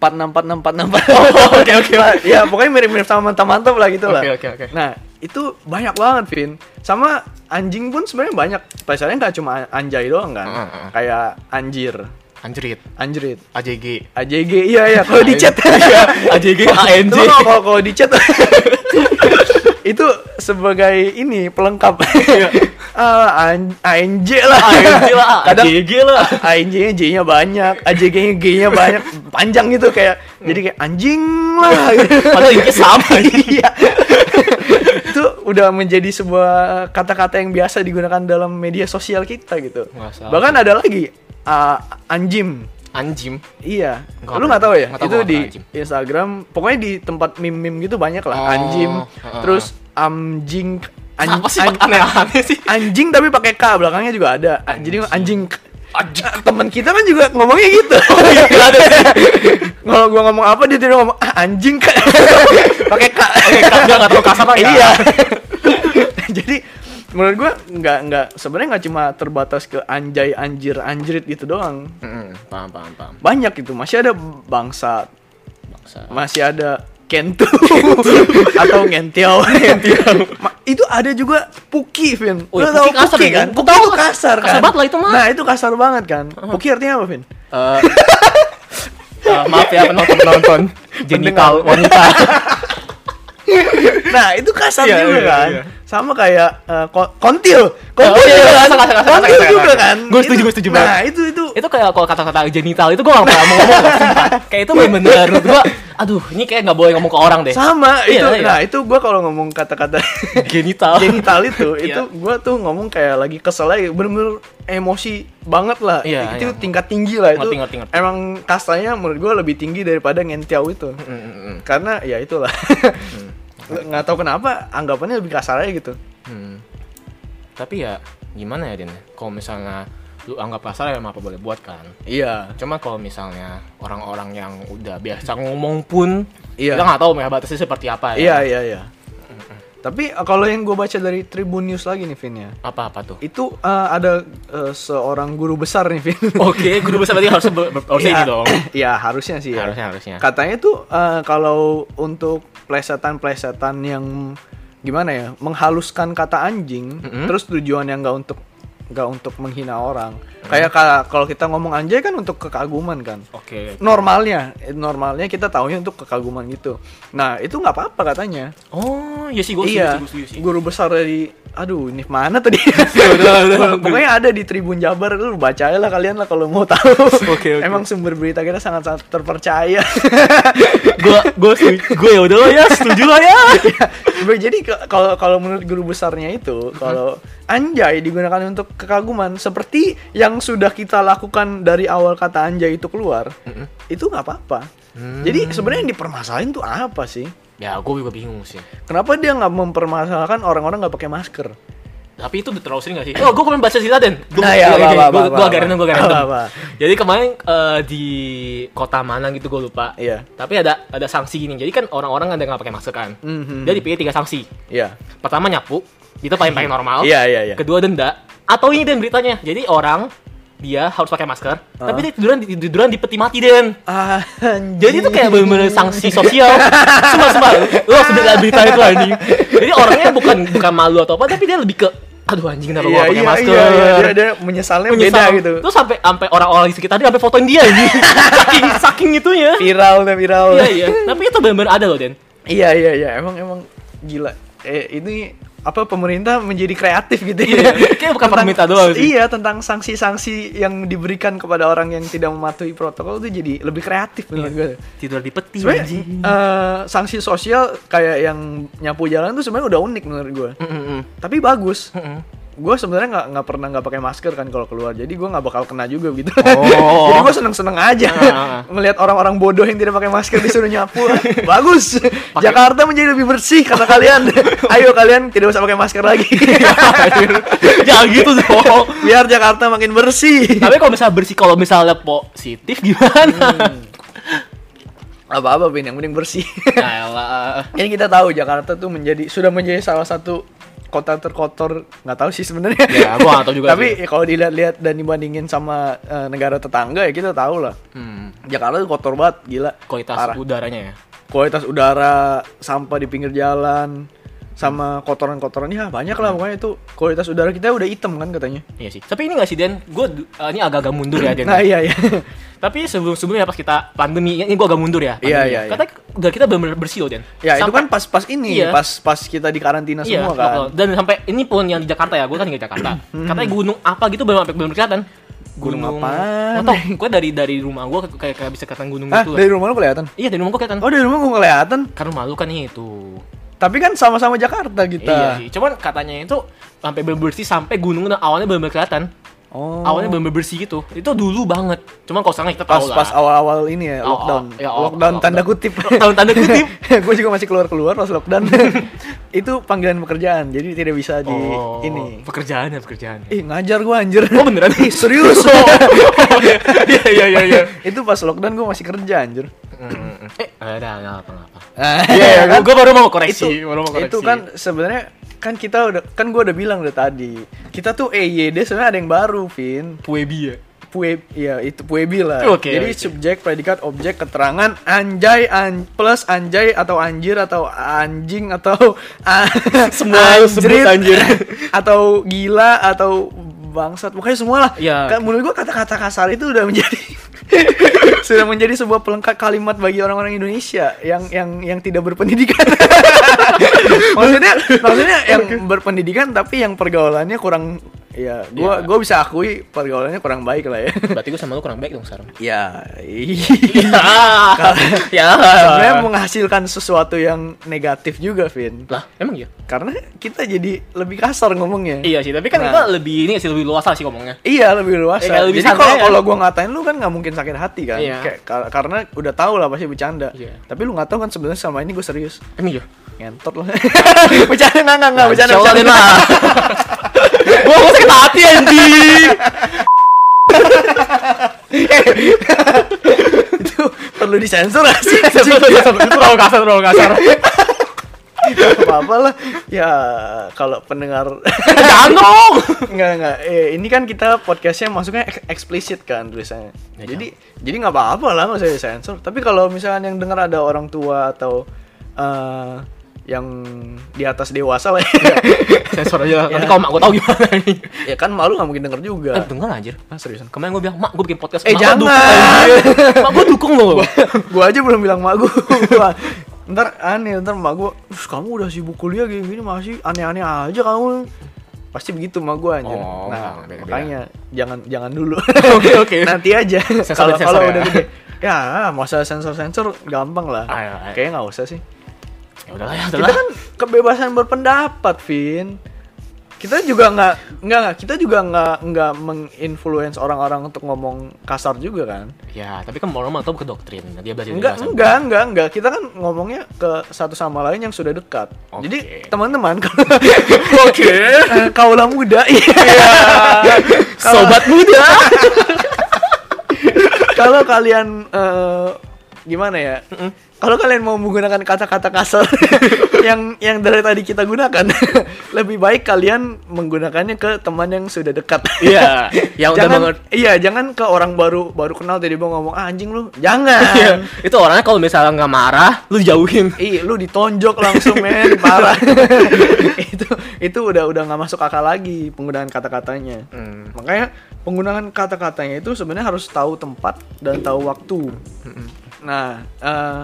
Empat enam empat enam empat enam. Oh, oke, oke. Ya pokoknya mirip-mirip sama mantap-mantap lah gitu lah. Oke, oke, oke. Nah itu banyak banget Vin. sama anjing pun sebenarnya banyak plesetannya nggak cuma anjay doang kan Heeh, heeh. kayak anjir Anjrit, anjrit AJG. AJG iya iya kalau di chat AJG ANJ. Kalau- kalau di chat itu sebagai ini pelengkap Ah, an- ANJ lah ANJ lah, kadang AJG lah. ANJ-nya J-nya banyak, AJG-nya G-nya banyak, panjang gitu kayak jadi kayak anjing lah. Padahal intinya sama. Iya. itu udah menjadi sebuah kata-kata yang biasa digunakan dalam media sosial kita gitu. Bahkan ada lagi uh, anjim. Anjim. Iya. Nggak Lu tahu. nggak tahu ya? Tahu itu gua di anjim. Instagram, pokoknya di tempat meme-meme gitu banyak lah. Oh, Anjim. heeh. Terus amjing an- Apa sih an- aneh-aneh sih? anjing tapi pakai K belakangnya juga ada. Jadi anjing. Anjing. Temen kita kan juga ngomongnya gitu. iya, Kalau gua ngomong apa dia tidak ngomong ah, anjing Kak." pakai K. Dia nggak terlalu kasar ya. Iya. Jadi menurut gua nggak nggak sebenarnya nggak cuma terbatas ke anjay anjir anjrit gitu doang. Mm-mm, Paham, paham, paham. Banyak itu masih ada bangsa, Bangsa. masih ada kentu atau ngentiau. Itu ada juga puki, Vin. Oh, ya, puki kasar puki ya, kan? Puki Tahu, itu kasar kan? kasar banget lah itu mah. Nah, itu kasar banget kan. Puki artinya apa, Vin? Eh, eh, maaf ya penonton-penonton genital wanita. Nah, itu kasar Iya, juga iya, kan. iya. Sama kayak ko- kontil. Kontil Oh, iya, juga iya, kan. kasar, kasar, kasar, Kontil kasar, juga kan. Gua setuju, gua setuju Nah, banget. itu itu itu kayak kalau kata-kata genital itu gue gak pernah mau ngomong kayak itu bener-bener menurut gue aduh ini kayak gak boleh ngomong ke orang deh sama Iya, itu. iya. Nah, itu gua kalau ngomong kata-kata genital genital itu, Iya. itu gua tuh ngomong kayak lagi kesel aja, bener-bener emosi banget lah. Iya, itu iya. tingkat tinggi lah itu. Ngerti, ngerti, ngerti. Emang kastanya menurut gua lebih tinggi daripada ngentiau itu. Mm, mm, mm. Karena ya itulah. Nggak tahu kenapa anggapannya lebih kasar aja gitu. Hmm. Tapi ya gimana ya Din? Kalau misalnya lu anggap kasar ya apa boleh buat kan. Iya. Cuma kalau misalnya orang-orang yang udah biasa ngomong pun Iya. kita nggak tahu mereka batasnya seperti apa Iya ya. iya iya. Tapi eh, kalau yang gue baca dari Tribun News lagi nih Vin ya, Apa-apa tuh? itu eh, ada eh, seorang guru besar nih Vin. Oke, guru besar berarti harus ber- harusnya ini dong. Iya harusnya sih ya. Harusnya harusnya. Katanya tuh eh, kalau untuk plesetan-plesetan yang gimana ya, menghaluskan kata anjing, Mm-mm. terus tujuannya nggak untuk nggak untuk menghina orang. Kayak ka- kalau kita ngomong anjay kan untuk kekaguman kan. Oke. Normalnya, eh, normalnya kita taunya untuk kekaguman gitu. Nah itu nggak apa-apa katanya. Oh, iya sih gue iya, sih. guru besar dari, aduh ini mana tadi? udah. Pokoknya ada di Tribun Jabar, lu baca lah kalian lah kalau mau tahu. Oke, oke. Emang sumber berita kita sangat-sangat terpercaya. Gue gue gue ya udah lah ya, setuju lah ya. Ya, Jadi kalau kalau menurut guru besarnya itu, kalau anjay digunakan untuk kekaguman seperti yang sudah kita lakukan dari awal kata anjay itu keluar, Mm-mm. itu nggak apa-apa. Hmm. Jadi sebenarnya yang dipermasalahin tuh apa sih? Ya, gue juga bingung sih. Kenapa dia nggak mempermasalahkan orang-orang nggak pakai masker? Tapi itu udah terlalu sering gak sih? Oh, gue kemarin baca cerita Den. Gue Nah, ya, gue gue agak random, gue agak random. Jadi kemarin eh, di kota mana gitu gue lupa. Iya. Tapi ada ada sanksi gini. Jadi kan orang-orang ada nggak pakai masker kan. Mhm. Dia dipilih tiga sanksi. Iya. Pertama nyapu, itu paling paling normal. Iya, iya, iya. Kedua denda. Atau ini Den beritanya. Jadi orang dia harus pakai masker, Ah. tapi dia tiduran di- tiduran di peti mati Den. Ah, Jadi itu kayak bener-bener sanksi sosial. Sumpah, sumpah. Lu harus lihat berita itu anjing. Jadi orangnya bukan bukan malu atau apa, tapi dia lebih ke aduh anjing kenapa gua Iya, pakai iya, masker. iya, iya, dia, dia menyesalnya beda Menyesal. gitu. Terus sampai sampai orang-orang di sekitarnya sampai fotoin dia anjing. saking saking itunya. Viral, udah viral. Iya iya. Tapi itu benar-benar ada loh, Den. Iya iya iya emang emang gila. Eh ini apa pemerintah menjadi kreatif gitu Iya, ya. kayak bukan Tentang- pemerintah doang sih. Iya tentang sanksi-sanksi yang diberikan kepada orang yang tidak mematuhi protokol itu jadi lebih kreatif Iya. menurut gue. Tidur di peti eh, sanksi sosial kayak yang nyapu jalan tuh sebenarnya udah unik menurut gue. Mm, mm, mm. Tapi bagus. Mm-mm. Gue sebenarnya nggak nggak pernah nggak pakai masker kan kalau keluar, jadi gue nggak bakal kena juga gitu. Oh. jadi gue seneng seneng aja Ah. melihat orang-orang bodoh yang tidak pakai masker disuruh nyapu. Bagus. Jakarta menjadi lebih bersih karena kalian. Ayo kalian tidak usah pakai masker lagi. Jangan gitu dong. Biar Jakarta makin bersih. Tapi kalau misalnya bersih, kalau misalnya positif gimana? Hmm. Apa-apa Bin, yang penting bersih. Alah. Ini kita tahu Jakarta tuh menjadi sudah menjadi salah satu kota terkotor nggak tahu sih sebenarnya. Ya, gua tahu juga Tapi sih. ya kalau dilihat-lihat dan dibandingin sama eh, negara tetangga ya kita tahu lah. Hmm. Jakarta tuh kotor banget, gila. Kualitas Parah. udaranya ya. Kualitas udara, sampah di pinggir jalan, sama kotoran-kotorannya banyak lah pokoknya itu kualitas udara kita udah hitam kan katanya. Iya sih. Tapi ini gak sih Dan? Gue ini agak-agak mundur ya Dan. Nah iya iya. Tapi sebelum sebelumnya pas kita pandemi, ini gue agak mundur ya. Iya, pandemi iya, ya. iya. Katanya udara kita benar-benar bersih loh Dan. Ya itu kan pas-pas ini, Iya. pas pas kita di karantina Iya, semua kan. Dan sampai ini pun yang di Jakarta ya, gue kan di Jakarta. Katanya gunung apa gitu belum sampai belum kelihatan. Gunung apaan? Nggak tahu, gue dari dari rumah gue kayak kayak bisa kelihatan gunung Ah, gitu. dari rumah lu kelihatan? Iya, dari rumah gue kelihatan. Oh, dari rumah gua kelihatan. Karena malu kan itu. Tapi kan sama-sama Jakarta Iya kita. sih. Cuman katanya itu sampai bersih sampai gunung awalnya belum kelihatan. Oh. Awalnya belum bersih gitu. Itu dulu banget. Cuman kalau sekarang kita pas tahu lah. pas awal-awal ini ya Oh, lockdown. oh, ya, oh, lockdown lockdown. tanda kutip. Lockdown tanda kutip. gue juga masih keluar-keluar pas lockdown. itu panggilan pekerjaan. Jadi tidak bisa di Oh, ini. pekerjaan ya pekerjaan. Ih, ngajar gua anjir. Oh beneran? Ih, serius. Iya iya iya iya. itu pas lockdown gua masih kerja anjir. Mm, Eh, ada nggak apa apa. Ah, Iya, iya, kan? gue baru mau koreksi, itu, baru mau koreksi. itu kan sebenarnya kan kita udah kan gua udah bilang udah tadi. Kita tuh EYD sebenarnya ada yang baru, Vin. Puebi ya. Pue, ya itu puebi lah. Oke, Jadi oke. subjek, predikat, objek, keterangan, anjay, an, plus anjay atau anjir atau anjing atau a- Semua lu sebut anjir. atau gila atau bangsat pokoknya semua lah. Iya. Kan menurut gua kata-kata kasar itu udah menjadi sudah menjadi sebuah pelengkap kalimat bagi orang-orang Indonesia yang yang yang tidak berpendidikan. maksudnya maksudnya yang berpendidikan tapi yang pergaulannya kurang ya gua Iya. gua bisa akui pergaulannya kurang baik lah ya. Berarti gue sama lu kurang baik dong sekarang. Ya, ya. sebenarnya menghasilkan sesuatu yang negatif juga, Vin. Lah, emang iya? Karena kita jadi lebih kasar ngomongnya. Iya sih, tapi kan Nah. kita lebih ini sih lebih luas sih ngomongnya. Iya lebih luas. Iya, lebih Jadi kalau kan? kalau gua ngatain lu kan nggak mungkin sakit hati kan? Iya. Kayak ka- karena udah tahu lah pasti bercanda. Iya. Tapi lu nggak tahu kan sebenarnya sama ini gue serius. Emang iya? Ngentot lah. bercanda nggak nggak nggak bercanda. Bercanda. Lah. Gua gua sakit hati anjing. Itu perlu disensor gak sih? Itu terlalu kasar, terlalu kasar. apa apa lah. Ya kalau pendengar Jangan dong. Enggak enggak. Eh, ini kan kita podcastnya masuknya eks- eksplisit kan tulisannya. Ya, jadi jadi nggak apa-apa lah nggak usah disensor. Tapi kalau misalnya yang dengar ada orang tua atau eh, yang di atas dewasa lah ya, Sensor aja. Nanti Ya. kalau mak gua tahu gimana nih. ya kan malu nggak mungkin denger juga. Eh, denger anjir. Ah, seriusan. Kemarin gue bilang, mak gue bikin podcast Eh, mak jangan. dukung, anjir." Mak gue dukung loh gua aja belum bilang mak gua. ntar aneh ntar mak "Us, kamu udah sibuk kuliah gini gini masih aneh-aneh aja kamu. Pasti begitu mak gua anjir. Oh, nah, beda-beda. makanya jangan jangan dulu. Oke, oke. Nanti aja. Kalau kalau ya. udah gede. Ya, masa sensor-sensor gampang lah. Ayo, ayo. Kayaknya nggak usah sih. Ya udahlah ya, Kita udahlah kan kebebasan berpendapat, Vin. Kita juga nggak nggak nggak, kita juga nggak nggak menginfluence orang-orang untuk ngomong kasar juga kan. Ya, tapi kan orang tahu ke doktrin Dia belajar Enggak, enggak, enggak, enggak. Kita kan ngomongnya ke satu sama lain yang sudah dekat. Oke. Jadi teman-teman, kalau Oke eh, kaulah muda, iya. Kalau- Sobat muda kalau kalian eh, gimana ya? Kalau kalian mau menggunakan kata-kata kasar yang yang dari tadi kita gunakan, lebih baik kalian menggunakannya ke teman yang sudah dekat. Iya, yang udah jangan, banget. Iya, jangan ke orang baru baru kenal tiba-tiba ngomong ah, anjing lu. Jangan. Iya, itu orangnya kalau misalnya nggak marah, lu jauhin. Ih, lu ditonjok langsung men, parah. itu itu udah udah nggak masuk akal lagi penggunaan kata-katanya. Hmm. Makanya penggunaan kata-katanya itu sebenarnya harus tahu tempat dan tahu waktu. Nah, eh,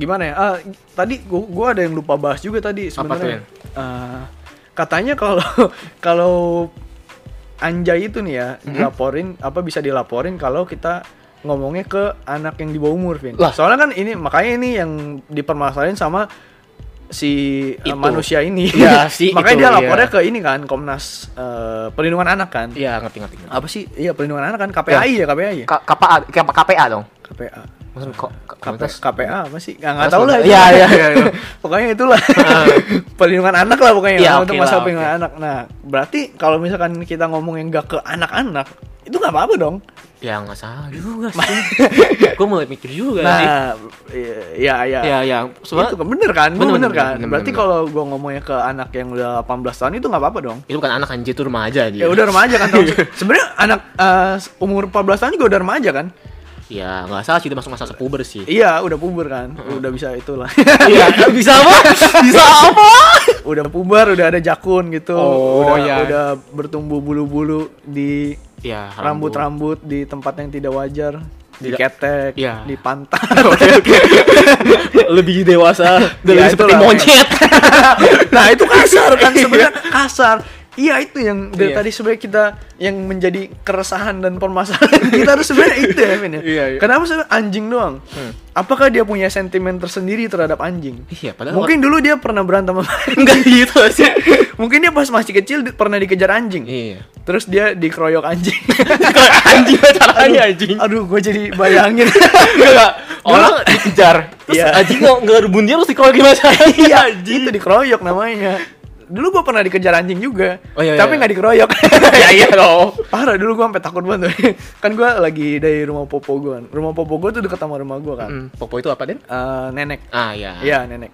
gimana ya? Ah, tadi gua, gua ada yang lupa bahas juga tadi sebenarnya. Eh, katanya kalau kalau anjay itu nih ya dilaporin apa bisa dilaporin kalau kita ngomongnya ke anak yang di bawah umur, Vin. Lah. Soalnya kan ini makanya ini yang dipermasalahin sama si eh, Itu. manusia ini. Iya, si makanya itu, dia iya. lapornya ke ini kan Komnas eh, Perlindungan Anak kan. Iya, ngerti ngerti. ngerti. Apa sih? Iya, Perlindungan Anak kan KPAI ya, KPAI ya. K- KPA, KPA, KPA dong. KPA. Maksudnya kok KP, komunitas? KPA apa sih? Nggak, nggak tahu lah. itu. Iya, iya, iya, iya. pokoknya itulah. perlindungan anak lah pokoknya Iya, untuk oke masalah lah, perlindungan anak. Nah, berarti kalau misalkan kita ngomong yang nggak ke anak-anak, itu nggak apa-apa dong. Ya nggak salah juga sih. Gue mulai mikir juga sih. Nah, iya, iya, Ya, ya. Itu Sebenarnya kan bener kan? Bener, bener, bener, kan? bener, Berarti kalau gua ngomongnya ke anak yang udah 18 tahun itu nggak apa-apa dong. itu bukan anak anjir itu remaja aja. Ya udah remaja kan. Sebenarnya anak eh, umur 14 tahun juga udah remaja kan? Ya nggak salah sih dia masuk masa puber sih. Iya, udah puber kan. Udah bisa itulah. Iya, bisa apa? Bisa apa? udah puber, udah ada jakun gitu. Oh, udah iya. udah bertumbuh bulu-bulu di Ya, rambut-rambut di tempat yang tidak wajar. Di ketek, Iya. di pantat. Oke, oke. lebih dewasa, udah Ya, lebih seperti monyet. nah itu kasar kan sebenarnya kasar iya itu yang dari Iya. tadi sebenarnya kita yang menjadi keresahan dan permasalahan kita harus sebenarnya itu ya Vin ya Iya, iya. kenapa sebenarnya anjing doang Hmm. apakah dia punya sentimen tersendiri terhadap anjing Iya, padahal mungkin dulu dia pernah berantem sama enggak gitu sih. mungkin dia pas masih kecil di- pernah dikejar anjing Iya. terus dia dikeroyok anjing anjing caranya anjing. aduh gue jadi bayangin Enggak, enggak. Orang dikejar. Terus Iya. anjing nggak nggak rebun dia terus dikeroyok gimana? iya itu dikeroyok namanya dulu gue pernah dikejar anjing juga Oh, iya, tapi iya. nggak dikeroyok ya iya dong. Parah dulu gue sampai takut banget kan gue lagi dari rumah popo gue. Rumah popo gue tuh deket sama rumah gue kan. Hmm, Popo itu apa, Den? Eh, nenek. Ah, ya. Iya nenek.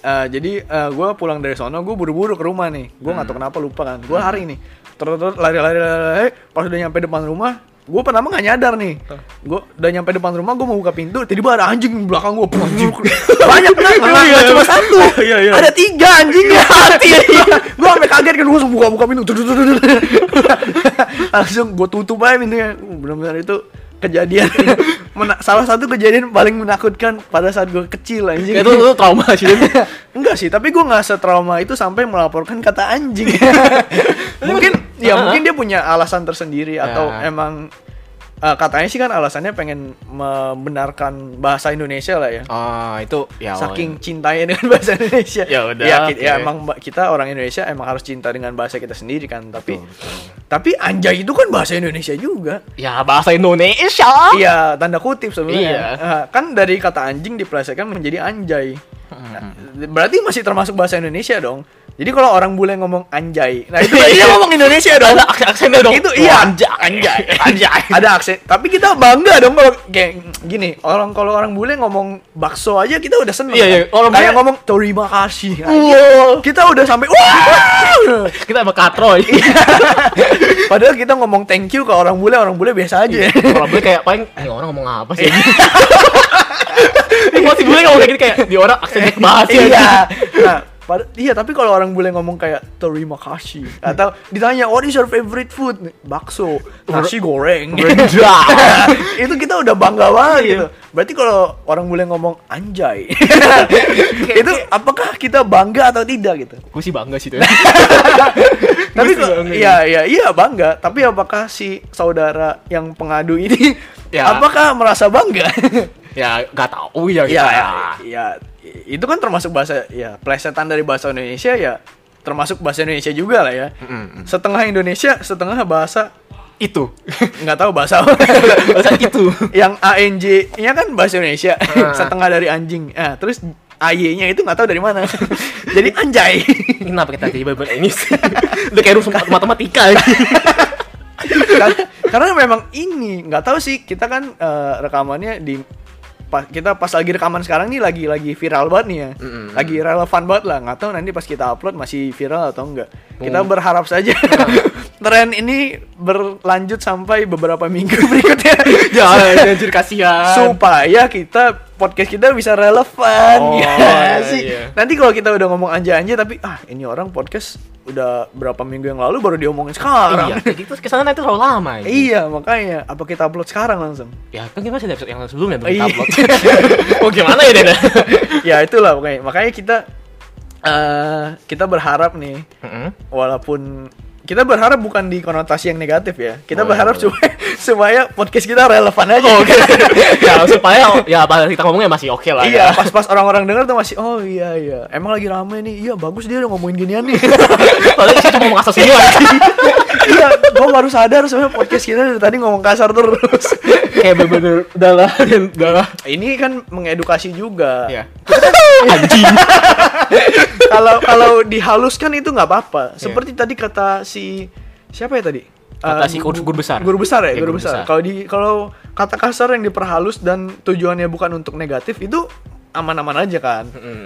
Eh, jadi gue pulang dari sono gue buru-buru ke rumah nih. Gue nggak tahu kenapa lupa kan. Gue hari nih. Terus lari-lari lari. Pas udah nyampe depan rumah, gue pertama nggak nyadar nih. Gue udah nyampe depan rumah, gue mau buka pintu, tiba-tiba ada anjing di belakang gue. Banyak kan? Nggak nggak cuma satu. Iya, iya. Ada tiga anjingnya. gue sampai kaget kan gue langsung buka-buka pintu. Langsung gue tutup aja pintunya. Benar-benar itu kejadian mena- salah satu kejadian paling menakutkan pada saat gue kecil anjing itu, itu trauma sih. Enggak sih, tapi gue nggak setrauma itu sampai melaporkan kata anjing. mungkin ya mungkin dia punya alasan tersendiri atau Ya. emang eh, katanya sih kan alasannya pengen membenarkan bahasa Indonesia lah ya. Ah, itu ya. Saking cintanya dengan bahasa Indonesia. Ya udah, Ya, ki- ya emang kita orang Indonesia emang harus cinta dengan bahasa kita sendiri kan. Tapi Betul, betul. tapi anjay itu kan bahasa Indonesia juga. Ya bahasa Indonesia. Iya, tanda kutip sebenarnya. Iya. Ah, kan dari kata anjing diplesetkan menjadi anjay. Nah, berarti masih termasuk bahasa Indonesia dong. Jadi kalau orang bule ngomong anjay, nah itu berarti dia ngomong Indonesia dong. Ada aksen aksennya dong. Itu iya. Anjay, anjay, anjay. Ada aksen, tapi kita bangga dong kalau kayak gini. Orang kalau orang bule ngomong bakso aja kita udah seneng. Iya, iya. kan? Orang Kayak bule- ngomong terima kasih. Nah, Wow. Kita udah sampai wah. Kita emang katroy. Padahal kita ngomong thank you ke orang bule, orang bule biasa aja. Kalau boleh kayak paling ini orang ngomong apa sih? Masih boleh ngomong kayak gini kayak di orang aksennya bahasa iya. Nah, pad- iya tapi kalau orang boleh ngomong kayak terima kasih atau ditanya what is your favorite food? Bakso nasi goreng. Itu kita udah bangga banget gitu. Berarti kalau orang boleh ngomong anjay. Itu apakah kita bangga atau tidak gitu? Gue sih bangga sih tuh. tapi kok- bangga, iya iya iya bangga. Tapi apakah si saudara yang pengadu ini Ya. apakah merasa bangga? Ya gak tahu ya kita ya, ya. ya, itu kan termasuk bahasa ya plesetan dari bahasa Indonesia ya termasuk bahasa Indonesia juga lah ya. Mm-mm. Setengah Indonesia, setengah bahasa Itu. nggak tahu bahasa apa. Bahasa itu. Yang ANJ-nya kan bahasa Indonesia, Ah. setengah dari anjing. Ah, terus AY-nya itu nggak tahu dari mana. Jadi anjay. Kenapa kita jadi berbeda ini sih? Udah kayak rumus matematika ya. Kar- Karena memang ini nggak tahu sih kita kan eh, rekamannya di pas kita pas lagi rekaman sekarang nih lagi lagi viral banget nih ya. Mm-mm. Lagi relevan banget lah. Nggak tahu nanti pas kita upload masih viral atau enggak. Kita Hmm. berharap saja tren ini berlanjut sampai beberapa minggu berikutnya. Jangan anjir kasihan. supaya kita podcast kita bisa relevan Oh, ya iya, sih. iya. Nanti kalau kita udah ngomong anja-anja tapi ah ini orang podcast udah berapa minggu yang lalu baru diomongin sekarang. Iya, kayak gitu ke sana nanti terlalu lama ya. Iya makanya apa kita upload sekarang langsung? Ya kan kita masih ada episode yang sebelumnya belum Iya. kita upload. oh gimana ya Dena? ya itulah makanya makanya kita eh kita berharap nih Heeh. walaupun kita berharap bukan di konotasi yang negatif ya kita Oh, iya, berharap iya. supaya supaya podcast kita relevan aja Oh, Oke. ya supaya ya apa kita ngomongnya masih oke lah Iya, ya. pas-pas orang-orang denger tuh masih oh iya iya. Emang lagi rame nih. Iya, bagus dia udah ngomongin ginian nih. Kita cuma ngomong asal sini lagi. iya, gua baru sadar sebenarnya podcast kita dari tadi ngomong kasar terus. Kayak bener-bener udah lah, udah lah. Ini kan mengedukasi juga. Iya. Anjing. Kalau kalau dihaluskan itu nggak apa-apa. Seperti tadi kata si siapa ya tadi? Kata si guru- guru besar. Guru besar ya, Ya, guru guru besar. besar. Kalau di kalau kata kasar yang diperhalus dan tujuannya bukan untuk negatif itu aman-aman aja kan.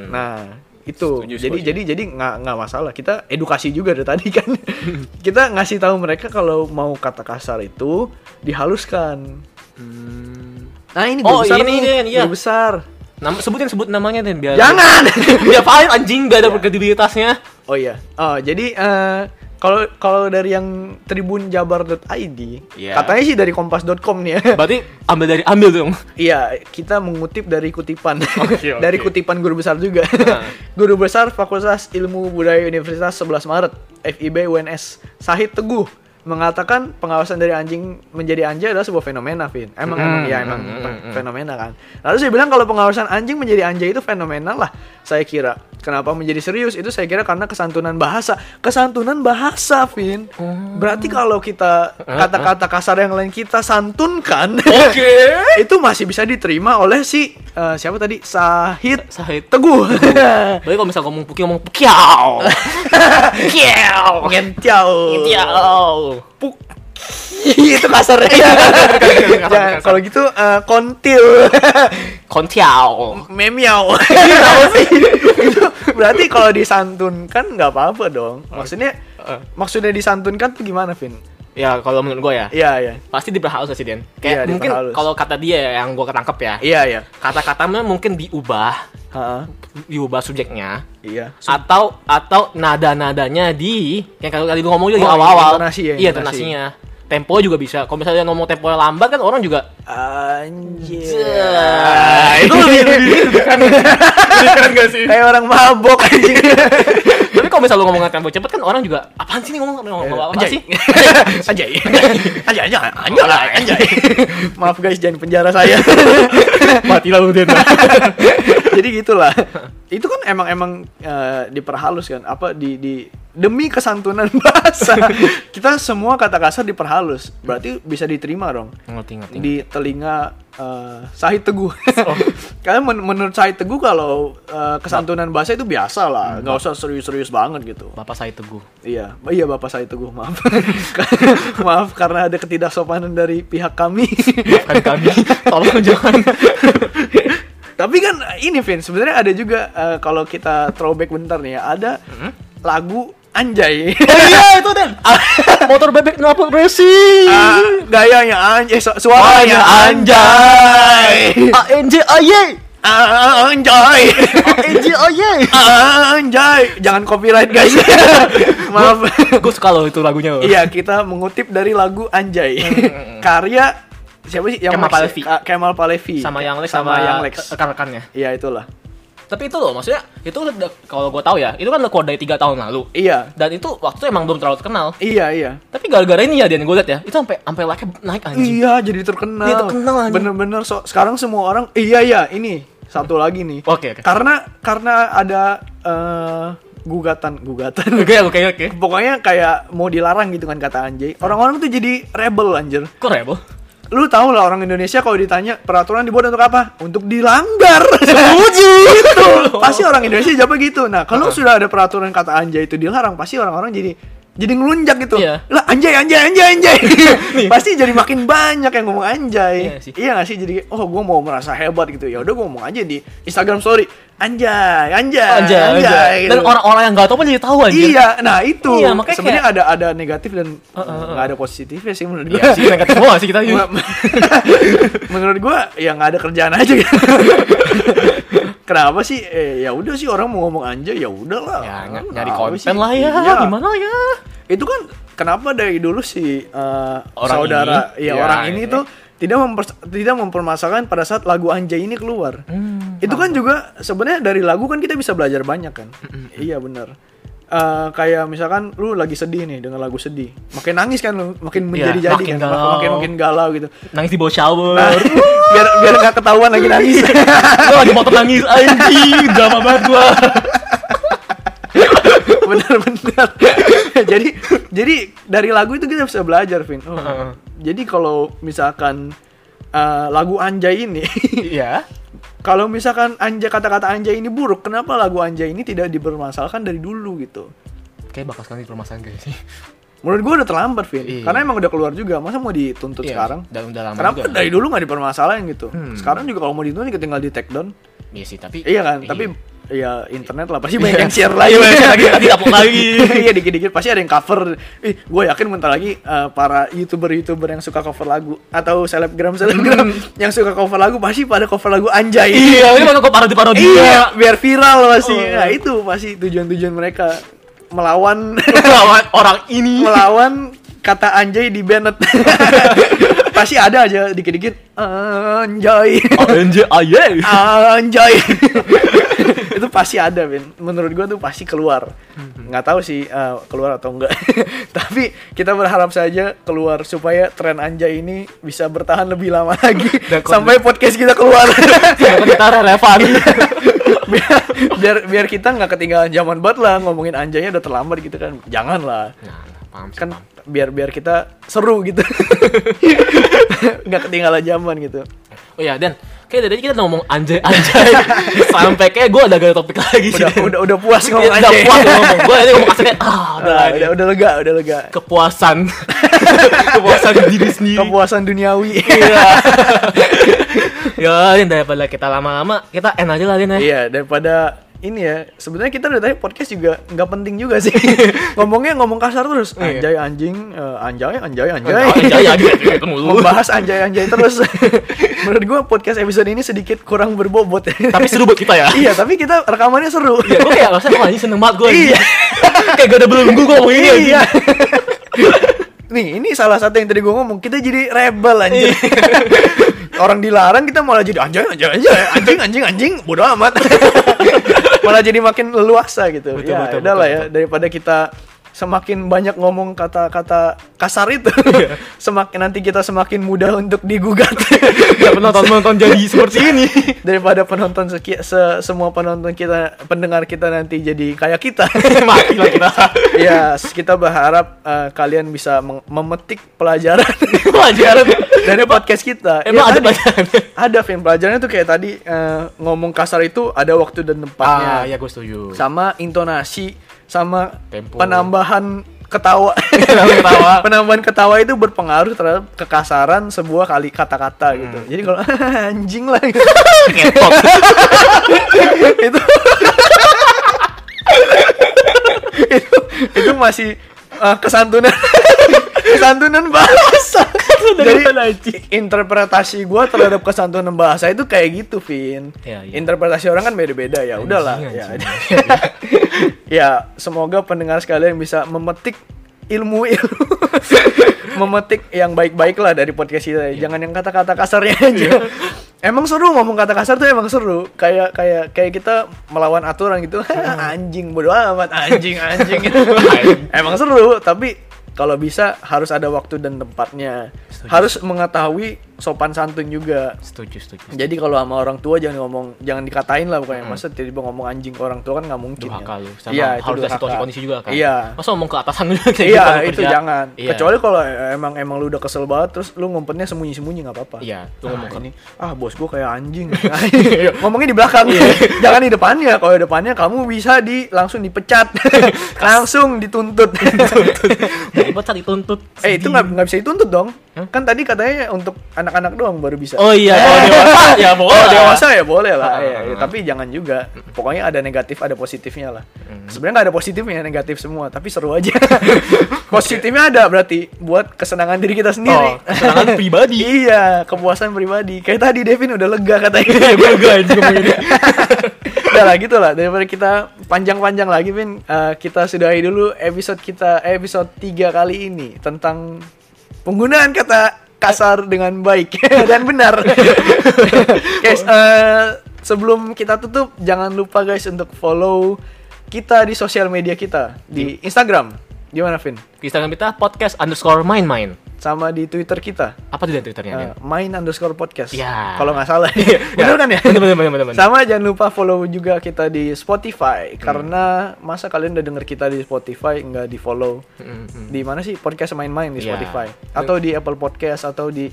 Nah, itu. Setuju, jadi setuju. jadi jadi nggak nggak masalah. Kita edukasi juga dari tadi kan. Kita ngasih tahu mereka kalau mau kata kasar itu dihaluskan. Nah, ini Oh, besar ini, nih, Den, iya. besar. Nama, sebutin sebut namanya Den biar Jangan. Dia paling anjing gak ada kredibilitasnya. oh iya. Oh, jadi eh, kalau kalau dari yang tribunjabar.id, Iya. katanya sih dari kompas.com nih ya. Berarti ambil dari ambil dong. Iya, kita mengutip dari kutipan. Oke, oke. dari kutipan guru besar juga. Nah. guru besar Fakultas Ilmu Budaya Universitas 11 Maret, FIB UNS, Sahid Teguh mengatakan pengawasan dari anjing menjadi anjay adalah sebuah fenomena, Vin. Emang Hmm, emang ya emang hmm, fe- hmm. fenomena kan. Lalu saya bilang kalau pengawasan anjing menjadi anjay itu fenomenal lah. Saya kira. Kenapa menjadi serius? Itu saya kira karena kesantunan bahasa. Kesantunan bahasa, Vin. Oh. Berarti kalau kita kata-kata kasar yang lain kita santunkan, Oke. itu masih bisa diterima oleh si eh, siapa tadi Sahid Sahid. Teguh Berarti kalau misal ngomong puki ngomong pukiau. Pukiau. Ngentiau Puk. Itu kasarnya. Jangan, kalau gitu eh, kontil. Kontiau. memiau. Sih? Berarti kalau disantunkan nggak apa-apa dong. Maksudnya Eh. maksudnya disantunkan tuh gimana Vin Ya kalau menurut gue ya, iya iya pasti diperhalus sih Den. Kayak mungkin diperhalus. kalau kata dia ya, yang gue ketangkep ya, iya iya kata-katanya mungkin diubah, Ha-ha. diubah subjeknya, iya atau atau nada-nadanya di yang kalau tadi lu ngomong juga di Oh, awal-awal. intonasi ya, Iya, intonasi. intonasinya. Tempo juga bisa. Kalau misalnya ngomong tempo lambat kan orang juga anjir. Itu lebih lebih kan keren gak sih? kayak orang mabok anjing. Tapi kalau misalnya lu ngomong tempo cepet kan orang juga apaan sih nih ngomong? Ngomong apa sih? anjay. Anjay anjay anjay lah, anjay. Maaf guys jangan penjara saya. Mati lah lu Den. jadi gitulah. Itu kan emang emang eh, diperhalus kan. Apa di di demi kesantunan bahasa kita semua kata kasar diperhalus berarti bisa diterima dong Ngerti ngerti. di telinga eh, Sahid Teguh karena men- menurut Sahid Teguh kalau eh, kesantunan bahasa itu biasa lah nggak usah serius-serius banget gitu Bapak saya teguh. Iya, oh iya Bapak saya Teguh, maaf. maaf karena ada ketidaksopanan dari pihak kami. Kan kami. Tolong jangan. Tapi kan ini Vin, sebenarnya ada juga eh, kalau kita throwback bentar nih ya, ada lagu Anjay. Oh iya itu Den. Motor bebek knalpot racing. Ah, gayanya anjay, su- suaranya anjay. ANJ AY. Anjay. ANJ AY. Anjay. Jangan copyright guys. Maaf. Gue suka loh itu lagunya. loh. Iya, kita mengutip dari lagu Anjay. Karya siapa sih yang Kemal ya? Palevi. Ka- Kemal Palevi. Sama yang Lex sama, sama, yang Lex. rekan-rekannya. Iya, itulah. Tapi itu loh, maksudnya itu kalau gue tahu ya, itu kan udah dari tiga tahun lalu. Iya. Dan itu waktu itu emang belum terlalu terkenal. Iya, iya. Tapi gara-gara ini ya, dia gue liat ya, itu sampai sampai like naik anjing. Iya, jadi terkenal. Iya, terkenal, anjing. Bener-bener so, sekarang semua orang iya iya ini satu lagi nih. Oke, oke. Karena karena ada eh, gugatan gugatan. Oke, oke, oke. Pokoknya kayak mau dilarang gitu kan kata Anjay. Orang-orang tuh jadi rebel anjir. Kok rebel? Lu tau lah orang Indonesia kalau ditanya peraturan dibuat untuk apa? Untuk dilanggar. Setuju. gitu. Pasti orang Indonesia jawab gitu. Nah, kalau sudah ada peraturan kata anjay itu dilarang, pasti orang-orang jadi jadi ngelunjak gitu. Iya. Lah anjay anjay anjay anjay. pasti jadi makin banyak yang ngomong anjay. Iya sih. Iya gak sih? Jadi oh gue mau merasa hebat gitu. Ya udah gue ngomong aja di Instagram story. Anjay, anjay, Anjay, anjay. gitu. Dan orang-orang yang gak tau pun jadi tahu anjing. Iya, nah itu Iya, makanya sebenarnya kayak- ada ada negatif dan uh, uh. nggak ada positifnya sih menurut gue. Iya sih, negatif semua sih kita. Gua- menurut gua ya nggak ada kerjaan aja gitu. Kenapa sih? Eh, ya udah sih orang mau ngomong anjay ya udahlah. Ya, ny- Kenapa nyari sih? konten lah ya, Iya. gimana ya? Itu kan kenapa dari dulu si eh, Orang saudara ini? ya Iya, orang ini iya. tuh tidak memper- tidak mempermasalahkan pada saat lagu anjay ini keluar. Hmm, Itu kan juga sebenarnya dari lagu kan kita bisa belajar banyak kan. Iya benar. Eh, kayak misalkan lu lagi sedih nih dengan lagu sedih, makin nangis kan lu, makin menjadi-jadi makin kan, galau. makin makin galau gitu. Nangis di bawah shower. Nah, biar biar nggak ketahuan lagi nangis. Gue lagi motor nangis anjing, drama banget gua. Bener-bener. jadi jadi dari lagu itu kita bisa belajar, Vin. Oh, Heeh. jadi kalau misalkan eh, lagu Anjay ini, Iya. Kalau misalkan Anjay kata-kata Anjay ini buruk, kenapa lagu Anjay ini tidak dipermasalahkan dari dulu gitu? Kayak bakal sekali permasalahan guys sih. Menurut gua udah terlambat, Vin. Iya. Karena emang udah keluar juga. Masa mau dituntut Iya, sekarang? Dan udah lama Kenapa juga. dari dulu nggak dipermasalahin gitu? Hmm. Sekarang juga kalau mau dituntut tinggal di take down. Iya sih, tapi Iya kan? Tapi ya internet lah pasti banyak yang share lagi. Iya, lagi lagi upload lagi. Iya dikit-dikit pasti ada yang cover. Ih, gue yakin bentar lagi eh, para youtuber-youtuber yang suka cover lagu atau selebgram selebgram yang suka cover lagu pasti pada cover lagu Anjay. Iya, ini kok parodi parodi Iya, biar viral pasti. Oh. Nah, itu pasti tujuan-tujuan mereka melawan melawan orang ini. melawan kata anjay di Bennett. Pasti ada aja dikit-dikit anjay. Anjay, aye. anjay. itu pasti ada, Ben. Menurut gua tuh pasti keluar. Nggak tahu sih eh, keluar atau enggak. Tapi kita berharap saja keluar supaya tren anjay ini bisa bertahan lebih lama lagi sampai podcast kita keluar. Kita relevan. biar, biar biar kita nggak ketinggalan zaman banget lah ngomongin anjaynya udah terlambat gitu kan jangan lah Nah, paham kan paham. Biar biar kita seru gitu nggak ketinggalan zaman gitu Oh iya, Dan. Kayak dari tadi kita ngomong anjay anjay sampai kayak gue ada gak topik lagi sih. udah Dan. udah udah puas ngomong Iya, udah anjay puas ngomong. Gue ini ngomong kasar kayak ah udah, udah, lah, udah, udah lega udah lega kepuasan kepuasan diri sendiri. kepuasan duniawi Iya. ya, Din, daripada kita lama-lama, kita end aja lah, Din ya. iya daripada ini ya sebenarnya kita udah tadi podcast juga nggak penting juga sih ngomongnya ngomong kasar terus Iya. anjay anjing eh, anjay anjay anjay Anjay, anjay, membahas anjay anjay terus menurut gua podcast episode ini sedikit kurang berbobot Tapi seru buat kita ya. iya tapi kita rekamannya seru Iya, gue kayak rasanya wah ini seneng banget gue. Iya. kayak gak ada belenggu gue ngomong ini. iya nih ini salah satu yang tadi gue ngomong kita jadi rebel anjir Iya. orang dilarang kita malah jadi anjing anjing anjing anjing anjing anjing bodoh amat malah jadi makin leluasa gitu. Betul, ya betul, udahlah betul, ya daripada kita semakin banyak ngomong kata-kata kasar itu Iya. semakin nanti kita semakin mudah untuk digugat Gak pernah nonton jadi seperti ini. daripada penonton seki- se- semua penonton kita pendengar kita nanti jadi kayak kita Mati lah kita. ya kita berharap eh, kalian bisa memetik pelajaran Pelajaran. dari podcast kita Emang ada tadi- pelajarannya? ada film pelajarannya tuh kayak tadi eh, ngomong kasar itu ada waktu dan tempatnya Ah, ya gue setuju. sama intonasi sama Tempo. penambahan ketawa Penambahan ketawa. penambahan ketawa itu berpengaruh terhadap kekasaran sebuah kali kata-kata gitu Hmm. jadi kalau anjing lah gitu. Itu itu itu masih uh, kesantunan kesantunan bahasa jadi interpretasi gua terhadap kesantunan bahasa itu kayak gitu Vin. Iya, iya. interpretasi orang kan beda-beda ya udahlah. Anjing, ya anjing. ya. Semoga pendengar sekalian bisa memetik ilmu-ilmu memetik yang baik-baik lah dari podcast kita. Iya. jangan yang kata-kata kasarnya aja. Emang seru ngomong kata kasar tuh emang seru. Kayak kayak kayak kita melawan aturan gitu. Anjing bodo amat. Anjing anjing. Gitu emang seru tapi kalau bisa harus ada waktu dan tempatnya Setuju. harus mengetahui sopan santun juga Setuju, setuju. jadi kalau sama orang tua jangan ngomong jangan dikatain lah pokoknya masa tiba-tiba ngomong anjing ke orang tua kan nggak mungkin Durhaka ya. lu. Sama Iya, harus ada situasi kondisi juga kan. Iya. Masa ngomong ke atasan lu kayak iya gitu, itu kerja. jangan Iya. kecuali kalau emang emang lu udah kesel banget terus lu ngumpetnya sembunyi-sembunyi nggak apa-apa Iya, lu ah, ngomong ke- ini ah bos gua kayak anjing ngomongnya di belakang jangan di depannya kalau di depannya kamu bisa di langsung dipecat langsung dituntut Ribet saat dituntut. eh itu nggak bisa dituntut dong kan tadi katanya untuk anak-anak doang baru bisa Oh iya, kalau dewasa ya boleh. Kalau dewasa ya boleh lah, Ah, Iya, ah, iya. ah. tapi jangan juga. Pokoknya ada negatif, ada positifnya lah. Hmm. Sebenarnya nggak ada positifnya, negatif semua, tapi seru aja. Positifnya ada berarti buat kesenangan diri kita sendiri. Oh, kesenangan pribadi. iya, kepuasan pribadi. Kayak tadi Devin udah lega katanya. Gue gak anjing ngomong ini. Udah lah gitu lah daripada kita panjang-panjang lagi Vin eh, kita sudahi dulu episode kita eh, episode 3 kali ini tentang penggunaan kata kasar dengan baik dan benar. guys, eh, sebelum kita tutup jangan lupa guys untuk follow kita di sosial media kita di Instagram. Gimana Vin? Di Instagram kita podcast underscore main main. Sama di Twitter kita. Apa tuh dari twitternya? eh, main underscore podcast. Ya. Kalau nggak salah. Bener kan ya? Bener bener bener bener. bener. Sama jangan lupa follow juga kita di Spotify karena masa kalian udah denger kita di Spotify nggak di follow Mm, mm. di mana sih podcast main-main di Iya. Spotify atau di Apple Podcast atau di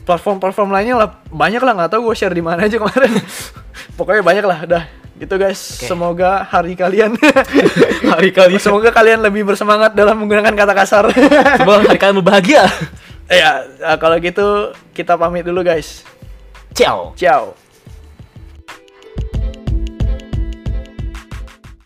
platform-platform lainnya lah banyak lah nggak tahu gue share di mana aja kemarin pokoknya banyak lah dah gitu guys Oke. semoga hari kalian Hari kali semoga kalian lebih bersemangat dalam menggunakan kata kasar Semoga hari kalian berbahagia. ya kalau gitu kita pamit dulu guys Ciao. ciao